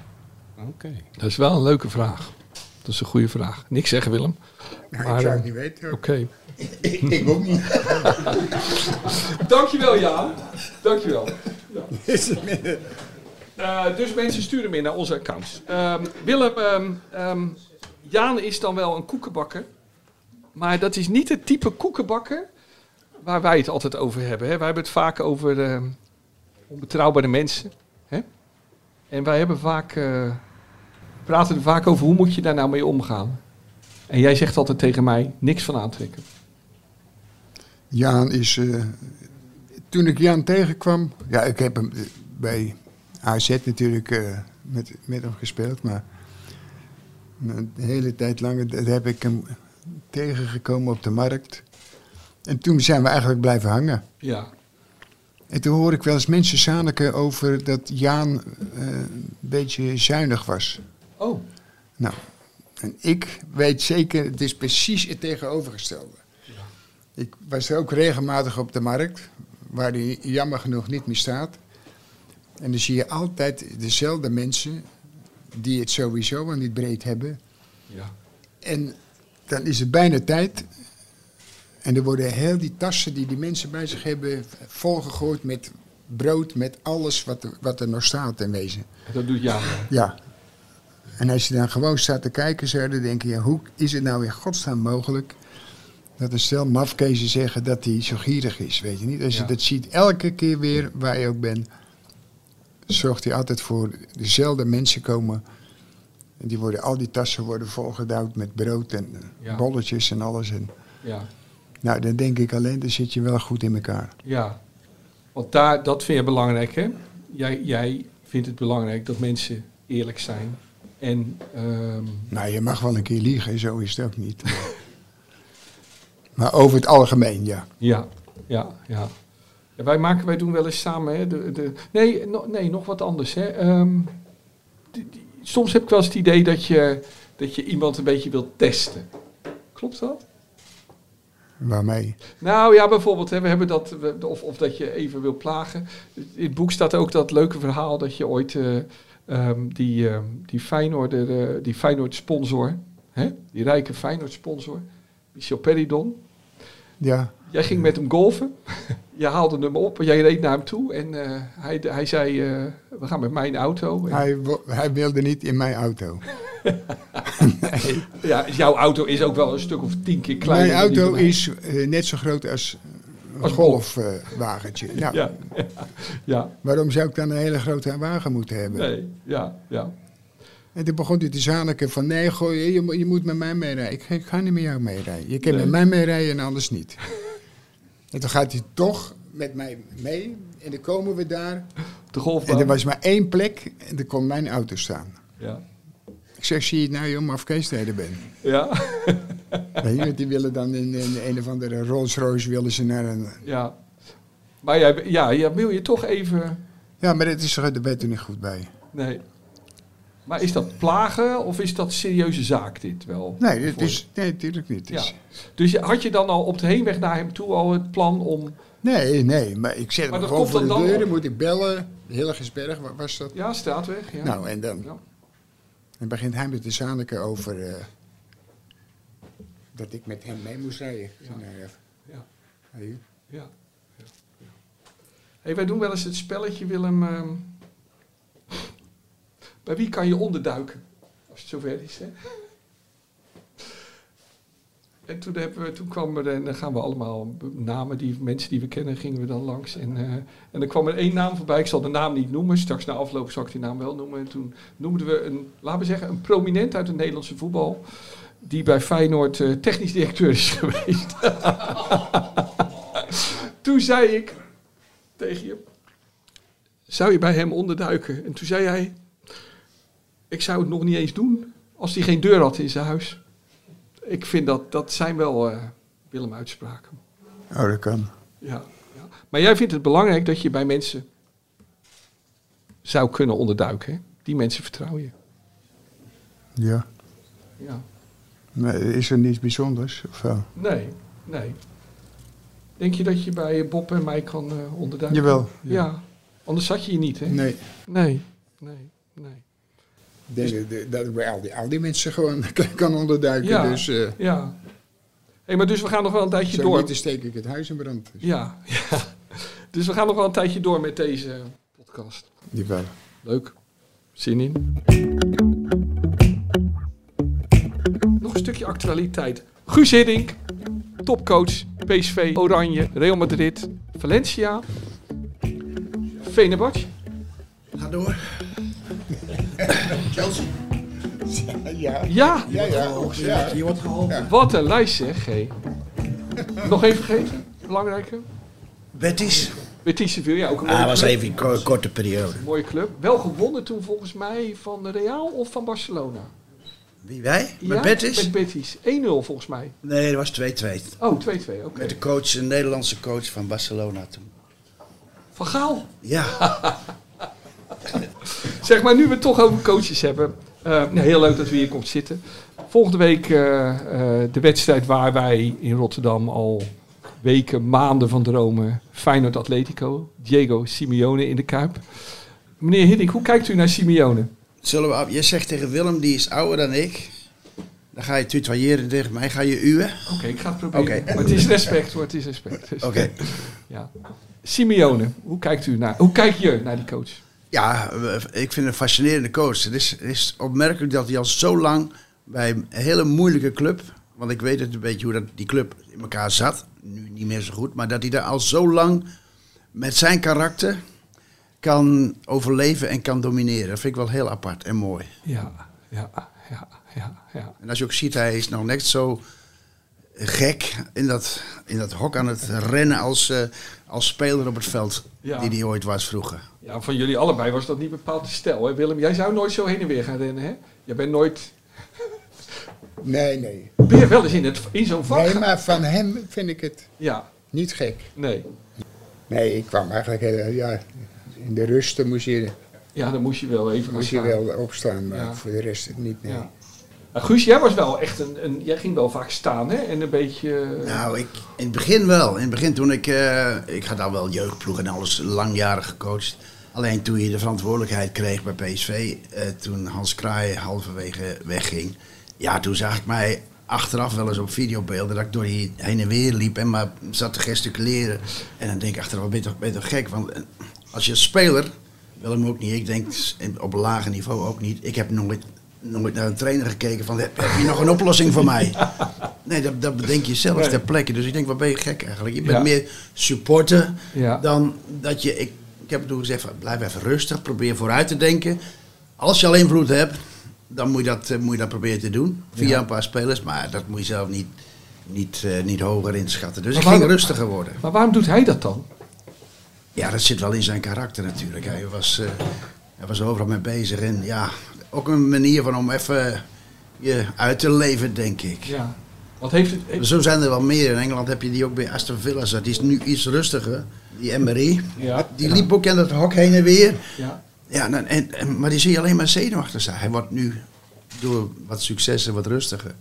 Oké. Dat is wel een leuke vraag. Dat is een goede vraag. Niks zeggen, Willem. Nou, Maar, ik zou eh, het niet weten. Oké. hoor. [laughs] ik, ik ook niet. [laughs] Dankjewel, Jaan. Dankjewel. Eh, dus mensen sturen meer naar onze accounts. Ehm, Willem, ehm, ehm, Jaan is dan wel een koekenbakker. Maar dat is niet het type koekenbakker waar wij het altijd over hebben. Hè. Wij hebben het vaak over ehm, onbetrouwbare mensen. Hè. En wij hebben vaak, eh, praten er vaak over hoe moet je daar nou mee omgaan. En jij zegt altijd tegen mij, niks van aantrekken. Jaan is. eh, toen ik Jan tegenkwam. Ja, ik heb hem eh, bij AZ natuurlijk eh, met, met hem gespeeld. Maar een hele tijd lang heb ik hem tegengekomen op de markt. En toen zijn we eigenlijk blijven hangen. Ja, En toen hoor ik wel eens mensen zaniken over dat Jaan een beetje zuinig was. Oh, Nou, en ik weet zeker, het is precies het tegenovergestelde. Ik was ook regelmatig op de markt, waar die jammer genoeg niet meer staat. En dan zie je altijd dezelfde mensen die het sowieso al niet breed hebben. ja. En dan is het bijna tijd. En er worden heel die tassen die die mensen bij zich hebben volgegooid met brood, met alles wat er, wat er nog staat in wezen. Dat doet Jaan. Ja. En als je dan gewoon staat te kijken, zo, dan denk je, ja, hoe is het nou in godsnaam mogelijk dat een stel mafkezen zeggen dat hij zo gierig is, weet je niet? Als Ja. je dat ziet elke keer weer, waar je ook bent, zorgt hij altijd voor dezelfde mensen komen. En die worden, al die tassen worden volgedouwd met brood en Ja. bolletjes en alles. En, Ja, nou, dan denk ik alleen, dan zit je wel goed in elkaar. ja. Want daar, dat vind je belangrijk, hè? Jij, jij vindt het belangrijk dat mensen eerlijk zijn. En ehm, Nou, je mag wel een keer liegen, zo is het ook niet. maar over het algemeen, ja. ja, ja, ja. Ja, wij, maken, wij doen wel eens samen, hè? De, de, nee, no- nee, nog wat anders, hè? Ehm, die- die- soms heb ik wel eens het idee dat je, dat je iemand een beetje wilt testen. Klopt dat? Waarmee? Nou ja, bijvoorbeeld, hè, we hebben dat, of, of dat je even wil plagen. In het boek staat ook dat leuke verhaal dat je ooit eh, ehm, die, ehm, die Feyenoord, eh, die Feyenoord sponsor, hè, die rijke Feyenoord sponsor, Michel Peridon. Ja, Jij ging met hem golfen, [laughs] je haalde hem op, jij reed naar hem toe en eh, hij, hij zei, eh, we gaan met mijn auto. En- hij, hij wilde niet in mijn auto. [laughs] ja, jouw auto is ook wel een stuk of tien keer kleiner. mijn auto is net zo groot als Als golfwagentje. nou, Ja, ja, ja, waarom zou ik dan een hele grote wagen moeten hebben? nee, ja, ja. En toen begon hij te zaniken van, nee, gooi, je, je moet met mij meerijden. Ik, ik ga niet met jou meerijden. Je kan Nee. met mij meerijden en anders niet. [laughs] en toen gaat hij toch met mij mee. En dan komen we daar. De En golfbaan. er was maar één plek en daar kon mijn auto staan. Ja, Ik zeg, zie je het nou, joh, maar afkeestrijden ben. ja. [laughs] Weet je, die willen dan in, in een of andere Rolls Royce willen ze naar een... Ja. Maar jij, ja, ja, wil je toch even... Ja, maar dat is er, daar ben je er niet goed bij. Nee. Maar is dat plagen of is dat serieuze zaak dit wel? Nee, dat Voor- is, nee natuurlijk niet. Het Ja. Dus je- had je dan al op de heenweg naar hem toe al het plan om... Nee, nee, maar ik zet Maar hem gewoon voor de deur, dan moet ik bellen. Hilligersberg, waar was dat? Ja, straatweg. Ja. Nou, en dan, Ja. Dan begint hij met de zaniken over eh, dat ik met hem mee moest rijden. Ja, Ja. hey, Ja. ja. ja. Hey, wij doen wel eens het spelletje, Willem. ehm, bij wie kan je onderduiken? Als het zover is, hè? En toen, hebben we, toen kwam er, en dan gaan we allemaal namen, die mensen die we kennen, gingen we dan langs. En, eh, en er kwam er één naam voorbij, ik zal de naam niet noemen, straks na afloop zal ik die naam wel noemen. En toen noemden we een, laten we zeggen, een prominent uit het Nederlandse voetbal, die bij Feyenoord eh, technisch directeur is [laughs] geweest. [laughs] toen zei ik tegen je, zou je bij hem onderduiken? En toen zei hij, ik zou het nog niet eens doen als hij geen deur had in zijn huis. Ik vind dat, dat zijn wel eh Willem-uitspraken. oh, dat kan. Ja, ja. Maar jij vindt het belangrijk dat je bij mensen zou kunnen onderduiken. Hè? Die mensen vertrouw je. Ja. Ja. Is er niets bijzonders? Of wel? Nee, nee. Denk je dat je bij Bob en mij kan eh onderduiken? Jawel. Ja. Anders zat je hier niet, hè? Nee. Nee, nee, nee. Denk dat- dat ik bij al die, al die mensen gewoon [laughs] kan onderduiken. Ja. Dus eh Ja. Hey, maar dus we gaan nog wel een tijdje zo door. niet, dan steek ik het huis in brand. Dus, Ja, [laughs] ja. Dus we gaan nog wel een tijdje door met deze podcast. Jawel. Leuk. Zin in. Nog een stukje actualiteit. Guus Hiddink, topcoach, PSV, Oranje, Real Madrid, Valencia, Fenerbahce. Ga door. Chelsea. Ja. Ja, Ja, ja. ja. Je wordt geholpen. wat een lijst zeg. Hey. Nog even vergeten, belangrijke. Betis. Betis Sevilla, ja, ook een mooie Ah, was club. even een ko- korte periode. Mooie club. Wel gewonnen toen volgens mij van Real of van Barcelona. Wie wij? Met Ja, Betis? Met Betis. 1-0 volgens mij. Nee, dat was 2-2. Oh, 2-2, oké. Met de coach, een Nederlandse coach van Barcelona toen. Van Gaal. Ja, [laughs] Zeg maar, nu we het toch over coaches hebben. eh, nou, heel leuk dat u hier komt zitten. Volgende week eh, eh, de wedstrijd waar wij in Rotterdam al weken, maanden van dromen. Feyenoord Atletico. Diego Simeone in de Kuip. Meneer Hiddink, hoe kijkt u naar Simeone? zullen we... Je zegt tegen Willem, die is ouder dan ik. Dan ga je tutoyeren tegen mij. Ga je uwen? Oké, ik ga het proberen. Maar het is respect hoor, het is respect. Dus- Oké. [laughs] Ja. Simeone, hoe kijkt u naar, hoe kijk je naar die coach? Ja, we- ik vind het een fascinerende coach. Het is, het is opmerkelijk dat hij al zo lang bij een hele moeilijke club... Want ik weet het een beetje hoe dat, die club in elkaar zat. Nu niet meer zo goed. Maar dat hij daar al zo lang met zijn karakter kan overleven en kan domineren. Dat vind ik wel heel apart en mooi. Ja, ja, ja, ja, ja. En als je ook ziet, hij is nog net zo gek in dat, in dat hok aan het rennen als, eh, als speler op het veld. Ja. Die hij ooit was vroeger. Ja, van jullie allebei was dat niet bepaald de stijl, hè Willem? Jij zou nooit zo heen en weer gaan rennen, hè? Jij bent nooit... [laughs] Nee, nee. Ben je wel eens in, het, in zo'n vak? Nee, maar van hem vind ik het Ja, niet gek. nee. Nee, ik kwam eigenlijk ja, in de rust moest je, Ja, dan moest je wel even moest je wel opstaan, maar Ja. voor de rest niet. Nee. Ja. Nou, Guus, jij was wel echt een, een... Jij ging wel vaak staan, hè? En een beetje... eh, Nou, ik, in het begin wel. In het begin toen ik... eh, ik had al wel jeugdploeg en alles langjarig gecoacht. Alleen toen je de verantwoordelijkheid kreeg bij PSV... eh, toen Hans Kraai halverwege wegging... Ja, toen zag ik mij achteraf wel eens op videobeelden... dat ik door die heen en weer liep en maar zat te gesticuleren. En dan denk ik achteraf, toch, ben je toch gek? Want als je speler... Willem ook niet, ik denk op een lager niveau ook niet. Ik heb nooit, nooit naar een trainer gekeken van... heb, heb je nog een oplossing voor mij? [laughs] Nee, dat, dat bedenk je zelf ter plekke. Dus ik denk, wat ben je gek eigenlijk? Je bent Ja. meer supporter Ja. dan dat je... Ik, ik heb toen gezegd, van, blijf even rustig, probeer vooruit te denken. Als je al invloed hebt, dan moet je dat, eh, moet je dat proberen te doen. Via Ja. een paar spelers, maar dat moet je zelf niet, niet, eh, niet hoger inschatten. Dus Maar ik ging rustiger worden. Maar waarom doet hij dat dan? Ja, dat zit wel in zijn karakter natuurlijk. Hij was, eh, hij was overal mee bezig. En ja, ook een manier van om even je uit te leven, denk ik. Ja. Wat heeft het... heeft- Zo zijn er wel meer. In Engeland heb je die ook bij Aston Villa. zat. Die is nu iets rustiger. Die Emery. Ja. Die liep ook in dat hok heen en weer. Ja. Ja, nou, en, en- maar die zie je alleen maar zenuwachtig zijn. Hij wordt nu door wat successen wat rustiger.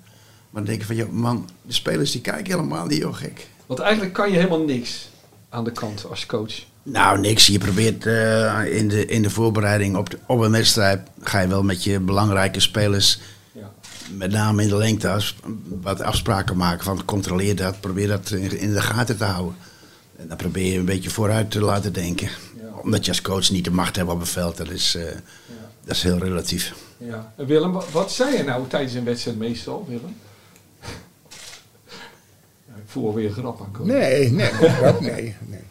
Maar dan denk je van, joh, man, de spelers die kijken helemaal niet heel gek. Want eigenlijk kan je helemaal niks aan de kant als coach. Nou, niks. Je probeert eh, in, de, in de voorbereiding op, de, op een wedstrijd... ga je wel met je belangrijke spelers... Ja. met name in de lengte wat afspraken maken van controleer dat, probeer dat in, in de gaten te houden. En dan probeer je een beetje vooruit te laten denken. Omdat je als coach niet de macht hebt op het veld, dat is, eh, dat is heel relatief. Ja. En Willem, wat, zei je nou tijdens een wedstrijd meestal, Willem? [laughs] Ik voel alweer een grap aankomen. Nee, nee, [laughs] dat nee, nee.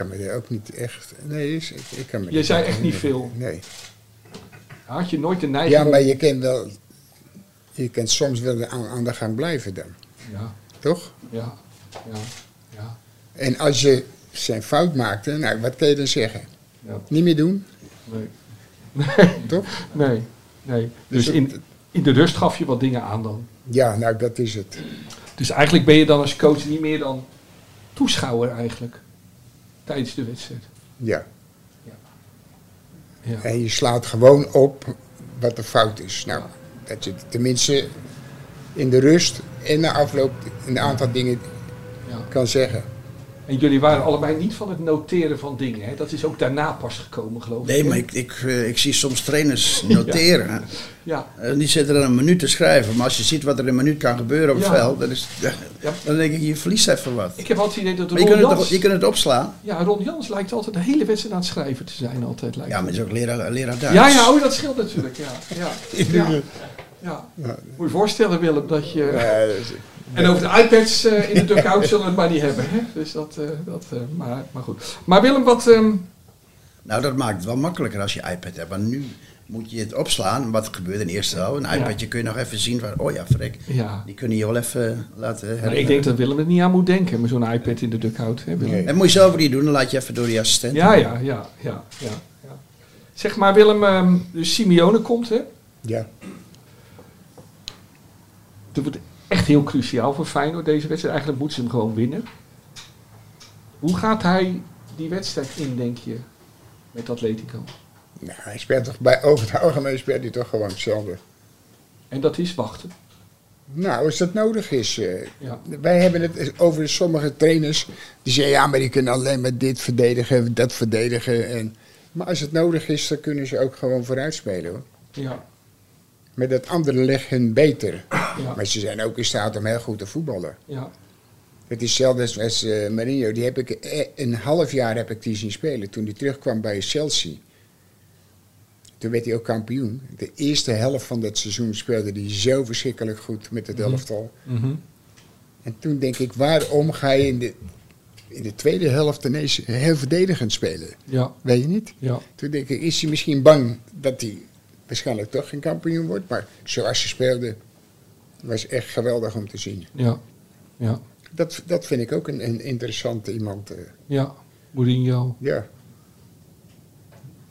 Ik kan me ook niet echt. Nee, is- ik, ik kan me Je zei echt niet veel. Nee. Had je nooit de neiging Ja, maar je kent wel. Je kent soms wel aan, aan de gang blijven dan, Ja, toch? ja, ja, ja. En als je zijn fout maakte, nou, wat kun je dan zeggen? Ja. Niet meer doen, Nee. Nee, [laughs] toch? nee, nee. Dus Dus in, in de rust gaf je wat dingen aan dan. Ja, nou, dat is het. Dus eigenlijk ben je dan als coach niet meer dan toeschouwer eigenlijk. Tijdens de wedstrijd. Ja. Ja. En je slaat gewoon op wat de fout is. Nou, Dat je tenminste in de rust en na afloop een aantal dingen Ja. kan zeggen. En jullie waren allebei niet van het noteren van dingen. Hè? Dat is ook daarna pas gekomen, geloof ik. Nee, maar ik, ik, eh, ik zie soms trainers noteren. Ja, Eh, Die zitten er een minuut te schrijven. Maar als je ziet wat er in een minuut kan gebeuren op het veld, dan, is, dan denk ik, je verliest even wat. ik heb altijd het idee dat Maar je Ron kunt, het, Jans... toch- je kunt het opslaan. Ja, Ron Jans lijkt altijd de hele wedstrijd aan het schrijven te zijn. Altijd, lijkt Ja, maar het. het is ook leraar, leraar Duits. ja, ja, oh, dat scheelt natuurlijk. Ja, ja, [laughs] ja. Ja. Moet je voorstellen, Willem, dat je... Ja, dat is- En over de iPads eh, in de dugout zullen we het maar niet hebben. Hè? Dus dat, eh, dat eh, maar, maar goed. Maar Willem, wat... ehm, Nou, dat maakt het wel makkelijker als je iPad hebt. Want nu moet je het opslaan. Wat gebeurt in eerste helft? Een Ja. iPadje kun je nog even zien van, oh ja, frek. ja. Die kunnen je wel even laten herinneren. ik denk dat Willem er niet aan moet denken met zo'n iPad in de dugout. Hè, Willem? Nee. Dat moet je zelf niet doen, dan laat je even door die assistent. Ja, ja, ja, ja, ja. Zeg maar, Willem, ehm, dus Simeone komt, hè? ja. Dat wordt echt heel cruciaal voor Feyenoord deze wedstrijd. Eigenlijk moeten ze hem gewoon winnen. Hoe gaat hij die wedstrijd in, denk je, met Atletico? Nou, hij speelt toch bij, over het algemeen speelt hij toch gewoon hetzelfde. En dat is wachten. Nou, als dat nodig is. eh, Ja. Wij hebben het over sommige trainers. Die zeggen, ja, maar die kunnen alleen maar dit verdedigen, dat verdedigen. En, maar als het nodig is, dan kunnen ze ook gewoon vooruit spelen. Hoor. Ja, Maar dat andere ligt hun beter. ja, Maar ze zijn ook in staat om heel goed te voetballen. ja. Het is hetzelfde als, eh, Mourinho. Die heb ik, eh, een half jaar heb ik die zien spelen. Toen hij terugkwam bij Chelsea. Toen werd hij ook kampioen. De eerste helft van dat seizoen speelde hij zo verschrikkelijk goed met het elftal. Mhm. En toen denk ik, waarom ga je in de, in de tweede helft ineens heel verdedigend spelen? ja, Weet je niet? ja. Toen denk ik, is hij misschien bang dat hij waarschijnlijk toch geen kampioen wordt? Maar zoals ze speelde, was echt geweldig om te zien. ja, ja, Dat, dat vind ik ook een, een interessante iemand. eh, ja. Mourinho. ja.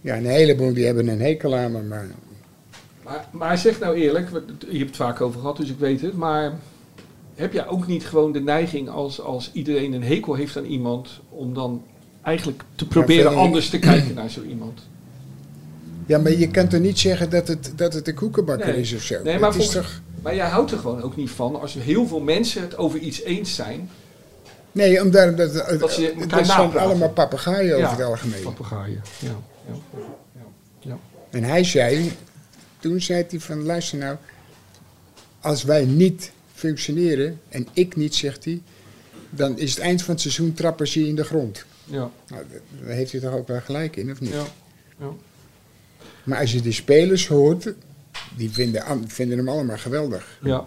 Ja, een heleboel die hebben een hekel aan me, maar Maar, maar zeg nou eerlijk, je hebt het vaak over gehad, dus ik weet het. Maar heb jij ook niet gewoon de neiging als, als iedereen een hekel heeft aan iemand, om dan eigenlijk te proberen anders te kijken naar zo iemand? Ja, maar je kan toch niet zeggen dat het, dat het een koekenbakker Nee. is of zo? Nee, maar volgens- toch... Maar jij houdt er gewoon ook niet van als heel veel mensen het over iets eens zijn. Nee, omdat dat, dat, Dat ze dat, elkaar zijn allemaal papegaaien over het algemeen. Papegaaien. Ja, ja, ja, ja. En hij zei, toen zei hij van, luister nou, als wij niet functioneren, en ik niet, zegt hij, dan is het eind van het seizoen trappen je in de grond. ja, Nou, daar heeft hij toch ook wel gelijk in, of niet? ja, ja. Maar als je de spelers hoort, die vinden, vinden hem allemaal geweldig. ja.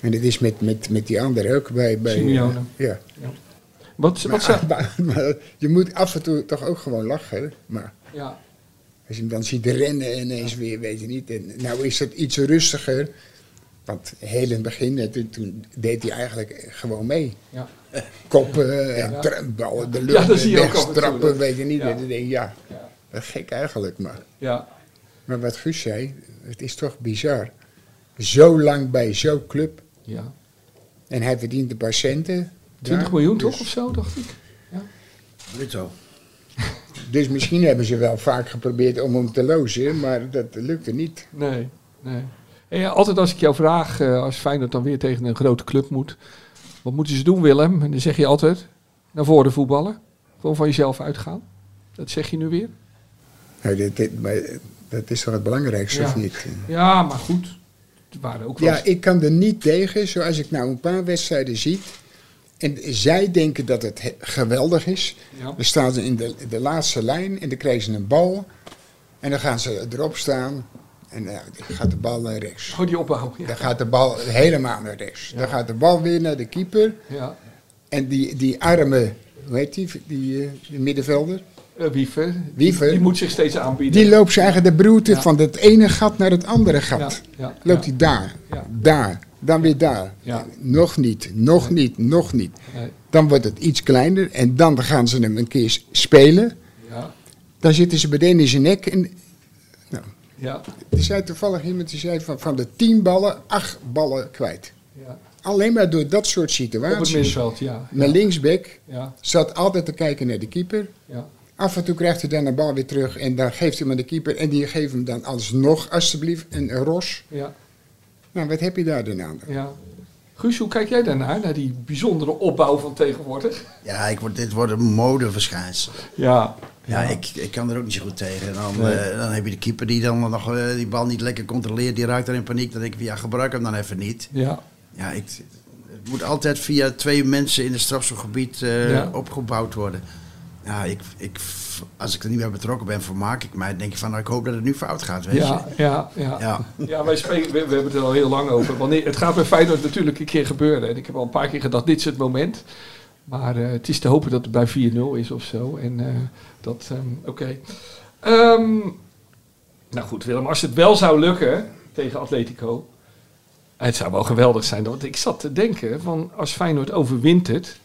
En dat is met, met, met die anderen ook bij... bij Simeone. eh, ja. Wat, wat Maar, zou... maar, [laughs] maar je moet af en toe toch ook gewoon lachen. Maar Ja, als je hem dan ziet rennen ineens weer, weet je niet. En nou is het iets rustiger. Want heel in het begin, toen, toen deed hij eigenlijk gewoon mee. ja, Koppen en Ja. ballen de Ja, lucht dat zie je ook af en toe, wegstrappen, dat- weet je niet. ja. En dan denk je, ja, ja, gek eigenlijk. Maar, ja, maar wat Guus zei, het is toch bizar. Zo lang bij zo'n club. ja. En hij verdient een paar centen. 20 Ja, miljoen dus- toch of zo, dacht ik? Bruto. [laughs] Dus misschien hebben ze wel vaak geprobeerd om hem te lozen, maar dat lukte niet. Nee, nee. En ja, altijd als ik jou vraag, eh, als Feyenoord dan weer tegen een grote club moet, wat moeten ze doen Willem? En dan zeg je altijd, naar voren voetballen. Gewoon van jezelf uitgaan. Dat zeg je nu weer? Dit, dit- maar dat is toch het belangrijkste, Ja. of niet? Ja, maar goed. Waren ook wel Ja, ik kan er niet tegen, zoals ik nou een paar wedstrijden zie. En zij denken dat het he- geweldig is. Ja. Dan staan ze in de, de laatste lijn en dan krijgen ze een bal. En dan gaan ze erop staan. En dan gaat de bal naar rechts. Oh, die opbouw. Ja. Dan gaat de bal helemaal naar rechts. Dan gaat de bal weer naar de keeper. ja. En die, die arme, hoe heet die, die, eh, die middenvelder? Wiever. Wiever. Die moet zich steeds aanbieden. Die loopt ze eigenlijk de broerte Ja. van het ene gat naar het andere gat. ja, ja, Loopt hij daar, daar, dan weer daar. Nog niet, nog niet, nog niet. Nee, Dan wordt het iets kleiner en dan gaan ze hem een keer spelen. ja, Dan zitten ze meteen in zijn nek. En ja, er zei toevallig iemand die zei van, van de tien ballen, acht ballen kwijt. ja. Alleen maar door dat soort Op het situaties. middenveld, ja. Mijn linksback Ja, zat altijd te kijken naar de keeper. ja, Af en toe krijgt hij dan de bal weer terug en dan geeft hij hem aan de keeper. En die geeft hem dan alsnog alsjeblieft een ros. ja, Nou, wat heb je daar dan aan? Ja. Guus, hoe kijk jij daarnaar, naar die bijzondere opbouw van tegenwoordig? Ja, ik word, dit wordt een modeverschijnsel. Ja. Ja, ik, ik kan er ook niet zo goed tegen. En dan, Nee. eh, dan heb je de keeper die dan nog eh, die bal niet lekker controleert. Die raakt dan in paniek. Dan denk ik, ja, gebruik hem dan even niet. Ja. Ja, ik, het moet altijd via twee mensen in het strafschopgebied eh, Ja. opgebouwd worden. Ja, ik, ik, als ik er niet bij betrokken ben, vermaak ik mij. Denk ik van, nou, ik hoop dat het nu fout gaat, weet Ja, je. ja, ja. Ja. Ja, wij spreken, we, we hebben het er al heel lang over. Wanneer, het gaat bij Feyenoord natuurlijk een keer gebeuren. En ik heb al een paar keer gedacht, dit is het moment. Maar eh, het is te hopen dat het bij 4-0 is of zo. En eh, dat, ehm, oké. Ehm, nou goed, Willem, als het wel zou lukken tegen Atletico. Het zou wel geweldig zijn. Want ik zat te denken, van als Feyenoord overwint het...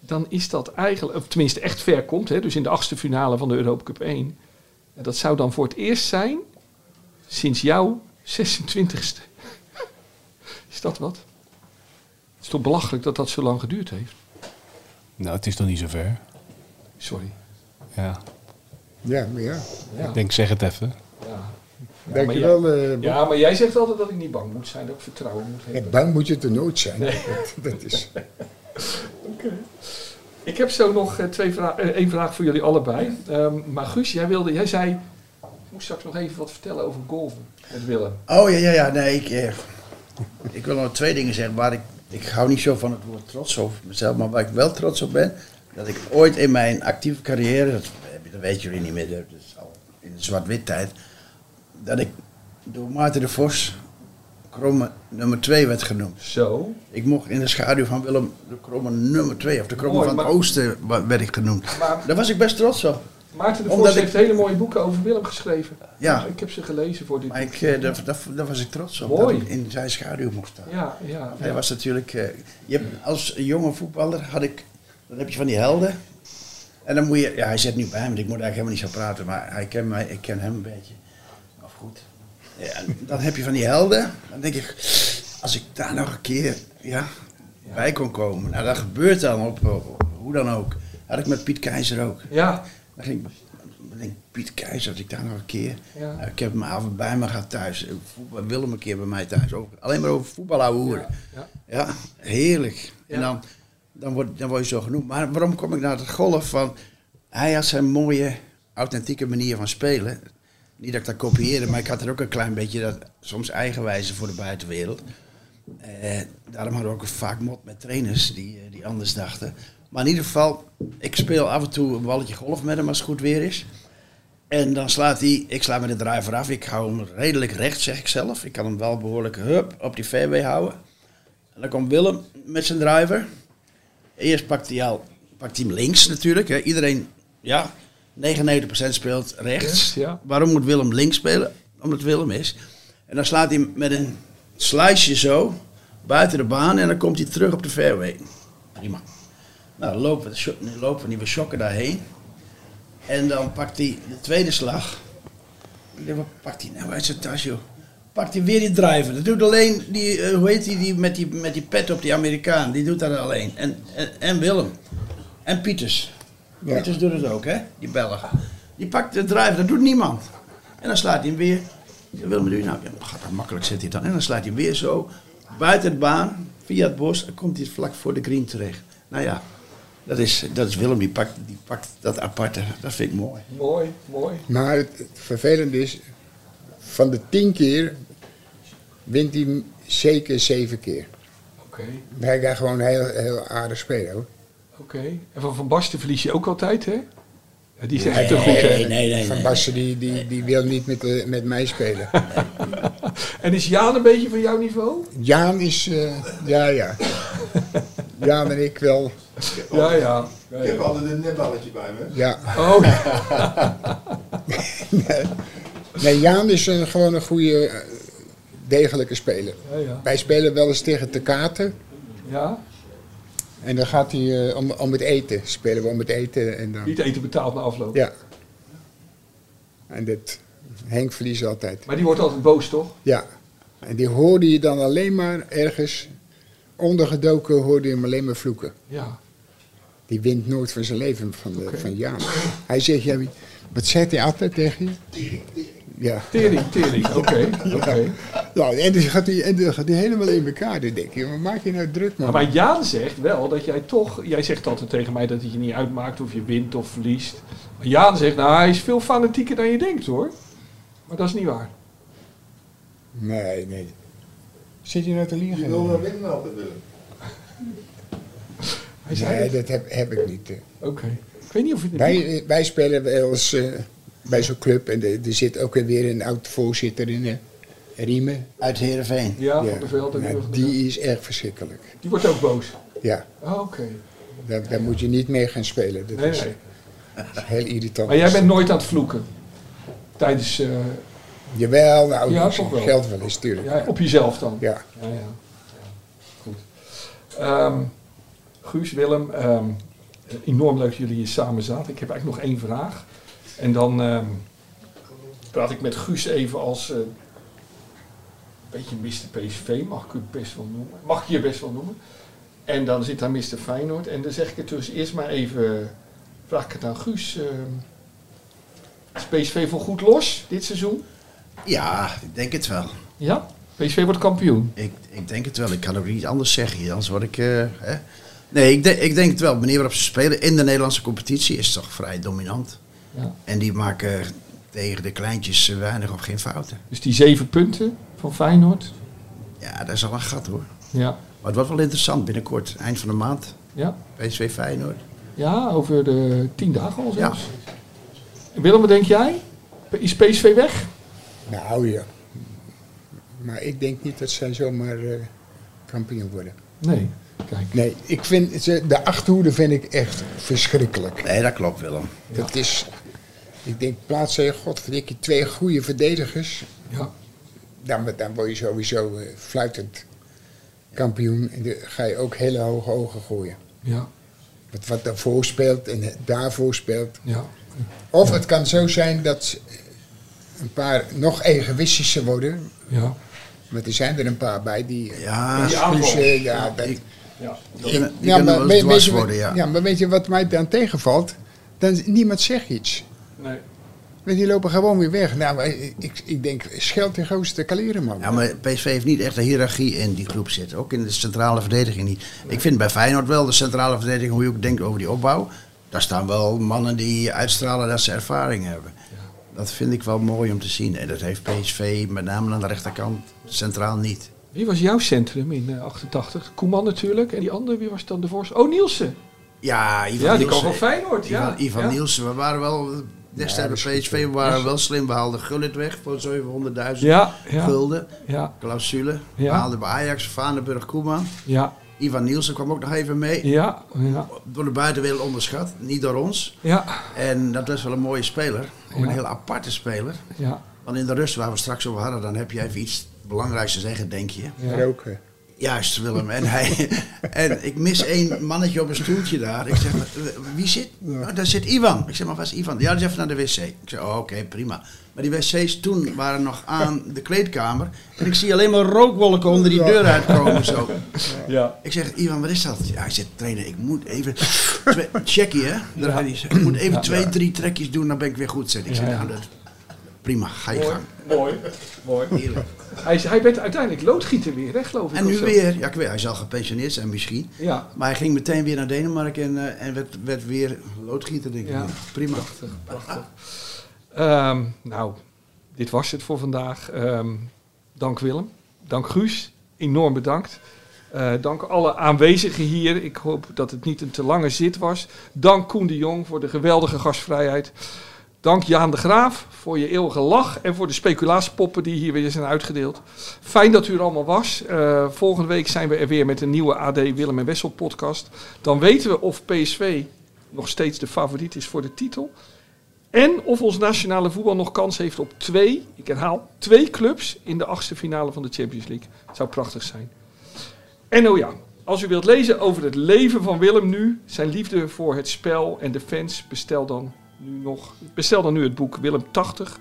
Dan is dat eigenlijk, of tenminste echt ver komt. Hè, dus in de achtste finale van de Europa Cup 1. En dat zou dan voor het eerst zijn sinds jouw 26e. [laughs] Is dat wat? Het is toch belachelijk dat dat zo lang geduurd heeft? Nou, het is nog niet zo ver. Sorry. Ja. Ja, maar ja. Ja. Ik denk, zeg het even. Ja. Dankjewel. maar, eh, jij, Bob. ja, maar jij zegt altijd dat ik niet bang moet zijn, dat ik vertrouwen moet Ja, hebben. bang moet je er nooit zijn. Nee. Dat, [laughs] dat is... [laughs] Ik heb zo nog eh, twee vra- eh, één vraag voor jullie allebei. Ehm, maar Guus, jij, wilde, jij zei, ik moest straks nog even wat vertellen over golven met Willem. Oh ja, ja, ja. Nee, ik, eh, ik wil nog twee dingen zeggen. Waar ik, ik hou niet zo van het woord trots op mezelf. Maar waar ik wel trots op ben. Dat ik ooit in mijn actieve carrière. Dat, dat weten jullie niet meer. Dat is al in de zwart-wit tijd. Dat ik door Maarten de Vos. Kromme nummer 2 werd genoemd. Zo. Ik mocht in de schaduw van Willem de kromme nummer 2. Of de kromme Mooi, van het oosten werd ik genoemd. Maar Daar was ik best trots op. Maarten de ik- heeft hele mooie boeken over Willem geschreven. Ja. Ik heb ze gelezen voor dit Maar ik, eh, daar, daar, daar was ik trots op. Mooi. Dat ik in zijn schaduw mocht staan. Ja, ja. Hij ja. was natuurlijk. eh, je hebt, als jonge voetballer had ik. Dan heb je van die helden. En dan moet je. Ja, hij zit nu bij me, dus ik moet eigenlijk helemaal niet zo praten. Maar hij kent mij, ik ken hem een beetje. Ja, dan heb je van die helden. Dan denk ik. Als ik daar nog een keer. Ja, bij kon komen. Nou, dat gebeurt dan op. op- hoe dan ook. Had ik met Piet Keizer ook. Ja. Dan ging denk Piet Keizer, als ik daar nog een keer. Ja. Nou, ik heb hem avond bij me gehad thuis. Voetbal, Willem een keer bij mij thuis. Ook, alleen maar over voetbal. Ja. Ja, heerlijk. En dan, dan, word, dan word je zo genoemd. Maar waarom kom ik naar het golf van... Hij had zijn mooie, authentieke manier van spelen. Niet dat ik dat kopieerde, maar ik had er ook een klein beetje dat soms eigenwijze voor de buitenwereld. Eh, daarom hadden we ook vaak mot met trainers die, eh, die anders dachten. Maar in ieder geval, ik speel af en toe een balletje golf met hem als het goed weer is. En dan slaat hij, ik sla met de driver af. Ik hou hem redelijk recht, zeg ik zelf. Ik kan hem wel behoorlijk hup, op die fairway houden. En dan komt Willem met zijn driver. Eerst pakt hij, al, pakt hij hem links natuurlijk. Iedereen, ja, 99% speelt rechts. Ja. Waarom moet Willem links spelen? Omdat Willem is. En dan slaat hij met een sliceje zo buiten de baan en dan komt hij terug op de fairway. Prima. Nou, dan lopen lopen we die we shocken daarheen. En dan pakt hij de tweede slag. Wat pakt hij nou uit zijn tas, joh? Pakt hij weer die driver. Dat doet alleen die, eh, hoe heet die, die met die, met die pet op die Amerikaan. Die doet dat alleen. En, en, en Willem. En Pieters. Ja. Pieters doet het ook, hè? Die Belg. Die pakt de driver, dat doet niemand. En dan slaat hij hem weer. Willem, je nou? Ja, gaat dat makkelijk zit hij dan. En dan slaat hij hem weer zo. Buiten de baan, via het bos. Dan komt hij vlak voor de green terecht. Nou ja, dat is, dat is Willem. Die pakt, die pakt dat aparte. Dat vind ik mooi. Mooi, mooi. Maar het, het vervelende is, van de tien keer wint hij zeker zeven keer. Oké, Hij gaat gewoon heel, heel aardig spelen hoor. Oké. En van Van Basten verlies je ook altijd, hè? Ja, die zegt Nee, toch goed, hè? nee, nee, nee. Van Basten die, die, die wil niet met, de- met mij spelen. [laughs] En is Jaan een beetje van jouw niveau? Jaan is, eh, ja ja. Jaan en ik wel, Ja, ja. ja, Ik heb altijd een netballetje bij me. ja. Oh, [laughs] Nee, Jaan is een, gewoon een goede, eh, degelijke speler. ja, ja. Wij spelen wel eens tegen te katen. ja. En dan gaat hij eh, om, om het eten. Spelen we om het eten. En dan, Niet eten betaald na afloop. ja. En dit, Henk verliest altijd. Maar die wordt altijd boos, toch? Ja. En die hoorde je dan alleen maar ergens ondergedoken, hoorde je hem alleen maar vloeken. Ja. Die wint nooit van zijn leven van, de, van Jaan. Hij zegt, ja, wat zegt hij altijd tegen je? Ja. Tering, tering. [laughs] Oké, oké. Nou, en dan gaat hij, en dan gaat hij helemaal in elkaar. Dan denk je, wat maak je nou druk, man? Maar Jaan zegt wel dat jij toch... Jij zegt altijd tegen mij dat het je niet uitmaakt of je wint of verliest. Maar Jaan zegt, nou, hij is veel fanatieker dan je denkt, hoor. Maar dat is niet waar. Nee, nee. Zit je nou te liegen? Je wil wel winnen altijd willen. Hij zei Nee, dat heb, heb ik niet. eh. Oké. Ik weet niet of je... Wij, eh, wij spelen wel eens eh, bij zo'n club en er, er zit ook weer een oud voorzitter in eh, Riemen. Uit Heerenveen. Ja, van de Veld. en Nou, die, is echt verschrikkelijk. die wordt ook boos. Ja, Oh, Oké. daar, daar moet je niet mee gaan spelen. Dat Nee, is nee. heel irritant. Maar jij bent nooit aan het vloeken. Tijdens... eh, Jawel, nou, Ja, toch wel. geldt wel eens, tuurlijk. ja, op jezelf dan. Ja. Ja, ja. ja. Goed. Ehm, Guus, Willem, ehm, enorm leuk dat jullie hier samen zaten. Ik heb eigenlijk nog één vraag. En dan ehm, praat ik met Guus even als eh beetje Mr. PSV, mag ik u best wel noemen. Mag ik je best wel noemen. En dan zit daar Mr. Feyenoord. En dan zeg ik het dus eerst maar even, vraag ik het aan Guus. ehm, is PSV voor goed los dit seizoen? Ja, ik denk het wel. Ja? PSV wordt kampioen. Ik, ik denk het wel. Ik kan ook niet anders zeggen. Anders word ik... eh, hè? Nee, ik, denk- ik denk het wel. De manier waarop ze spelen in de Nederlandse competitie is toch vrij dominant. Ja. En die maken tegen de kleintjes weinig of geen fouten. Dus die zeven punten van Feyenoord. Ja, dat is al een gat hoor. Ja. Maar het wordt wel interessant binnenkort. Eind van de maand. Ja, PSV Feyenoord. ja over de tien dagen al zelfs. En Willem, wat denk jij? Is PSV weg? Nou ja. Maar ik denk niet dat zij zomaar eh, kampioen worden. Nee. Kijk. Nee, ik vind, ze- de achterhoede vind ik echt verschrikkelijk. Nee, dat klopt Willem. Dat is, ik denk, plaats je godverdikkie twee goede verdedigers. Ja. Dan, dan word je sowieso eh, fluitend kampioen. En dan ga je ook hele hoge ogen gooien. Ja. Wat, wat daarvoor speelt en daarvoor speelt. Ja. Of het kan zo zijn dat een paar nog egoïstischer worden. Ja. Want er zijn er een paar bij die Ja, excuses, ja, dat, ik- Ja. Die kunnen, die ja, kunnen maar wel weet, worden, ja. ja, maar weet je wat mij dan tegenvalt? Dan, niemand zegt iets. Nee. Want die lopen gewoon weer weg. Nou, maar ik, ik denk, scheld die grootste kaleren, man. Ja, maar PSV heeft niet echt een hiërarchie in die groep zitten. Ook in de centrale verdediging niet. Ik vind bij Feyenoord wel de centrale verdediging, hoe je ook denkt over die opbouw. Daar staan wel mannen die uitstralen dat ze ervaring hebben. Dat vind ik wel mooi om te zien. En dat heeft PSV met name aan de rechterkant centraal niet. Wie was jouw centrum in eh, 88? Koeman natuurlijk. En die andere, wie was dan de voorste? Oh, Nielsen. Ja, Ivan Ja, die kwam Nielsen. van Feyenoord. Ja. Ivan, Ivan ja. Nielsen, we waren wel destijds bij PSV we waren wel slim. We haalden Gullit weg voor 700.000 Ja, ja. gulden. Ja, Clausule. We haalden bij Ajax, Vaneburg, Koeman. ja, Ivan Nielsen kwam ook nog even mee. ja, ja. Door de buitenwereld onderschat, niet door ons. Ja, En dat was wel een mooie speler. Ook Ja. een heel aparte speler. ja. Want in de rust waar we straks over hadden, dan heb je even iets belangrijks te zeggen, denk je. ja. Roken. Juist, Willem. En, hij, [laughs] en ik mis één mannetje op een stoeltje daar. Ik zeg, maar, wie zit? Oh, daar zit Ivan. Ik zeg, maar waar is Ivan? Ja, die is even naar de wc. Ik zeg, oh, oké, prima. Maar die wc's toen waren nog aan de kleedkamer. En ik zie alleen maar rookwolken onder die deur uitkomen zo. ja. Ik zeg, Ivan, wat is dat? Ja, hij zegt, trainer, ik moet even... Checkie, hè? Daar hij Ik moet even twee, drie trekjes doen, dan ben ik weer goed. Zeg. Ik zeg, nou, dat, prima, ga je Mooi, gang. mooi, mooi. Heerlijk. Hij, is- hij werd uiteindelijk loodgieter weer, hè, geloof ik. En nu zo. weer, ja, ik weet, hij zal gepensioneerd zijn misschien. Ja, Maar hij ging meteen weer naar Denemarken en, eh, en werd, werd weer loodgieter, denk ik. Ja. Prima. prachtig, prachtig. Ehm, nou, dit was het voor vandaag. Ehm, dank Willem, dank Guus, enorm bedankt. Eh, dank alle aanwezigen hier. Ik hoop dat het niet een te lange zit was. Dank Koen de Jong voor de geweldige gastvrijheid. Dank Jaan de Graaf voor je eeuwige lach en voor de speculatiepoppen die hier weer zijn uitgedeeld. Fijn dat u er allemaal was. Eh, volgende week zijn we er weer met een nieuwe AD Willem en Wessel podcast. Dan weten we of PSV nog steeds de favoriet is voor de titel. En of ons nationale voetbal nog kans heeft op twee, ik herhaal, twee clubs in de achtste finale van de Champions League. Het zou prachtig zijn. En oh ja, als u wilt lezen over het leven van Willem nu, zijn liefde voor het spel en de fans, bestel dan nu nog, bestel dan nu het boek Willem 80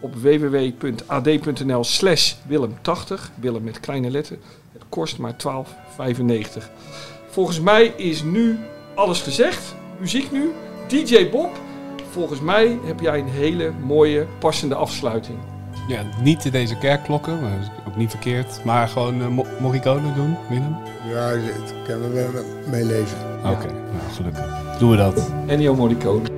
op www.ad.nl slash Willem 80, Willem met kleine letter. Het kost maar 12,95. Volgens mij is nu alles gezegd. Muziek nu. DJ Bob, volgens mij heb jij een hele mooie, passende afsluiting. Ja, niet deze kerkklokken, maar ook niet verkeerd. Maar gewoon uh, mo Morricone doen, Willem? Ja, het kan er wel mee leven. Oké, nou gelukkig. Doen we dat. Ennio Morricone.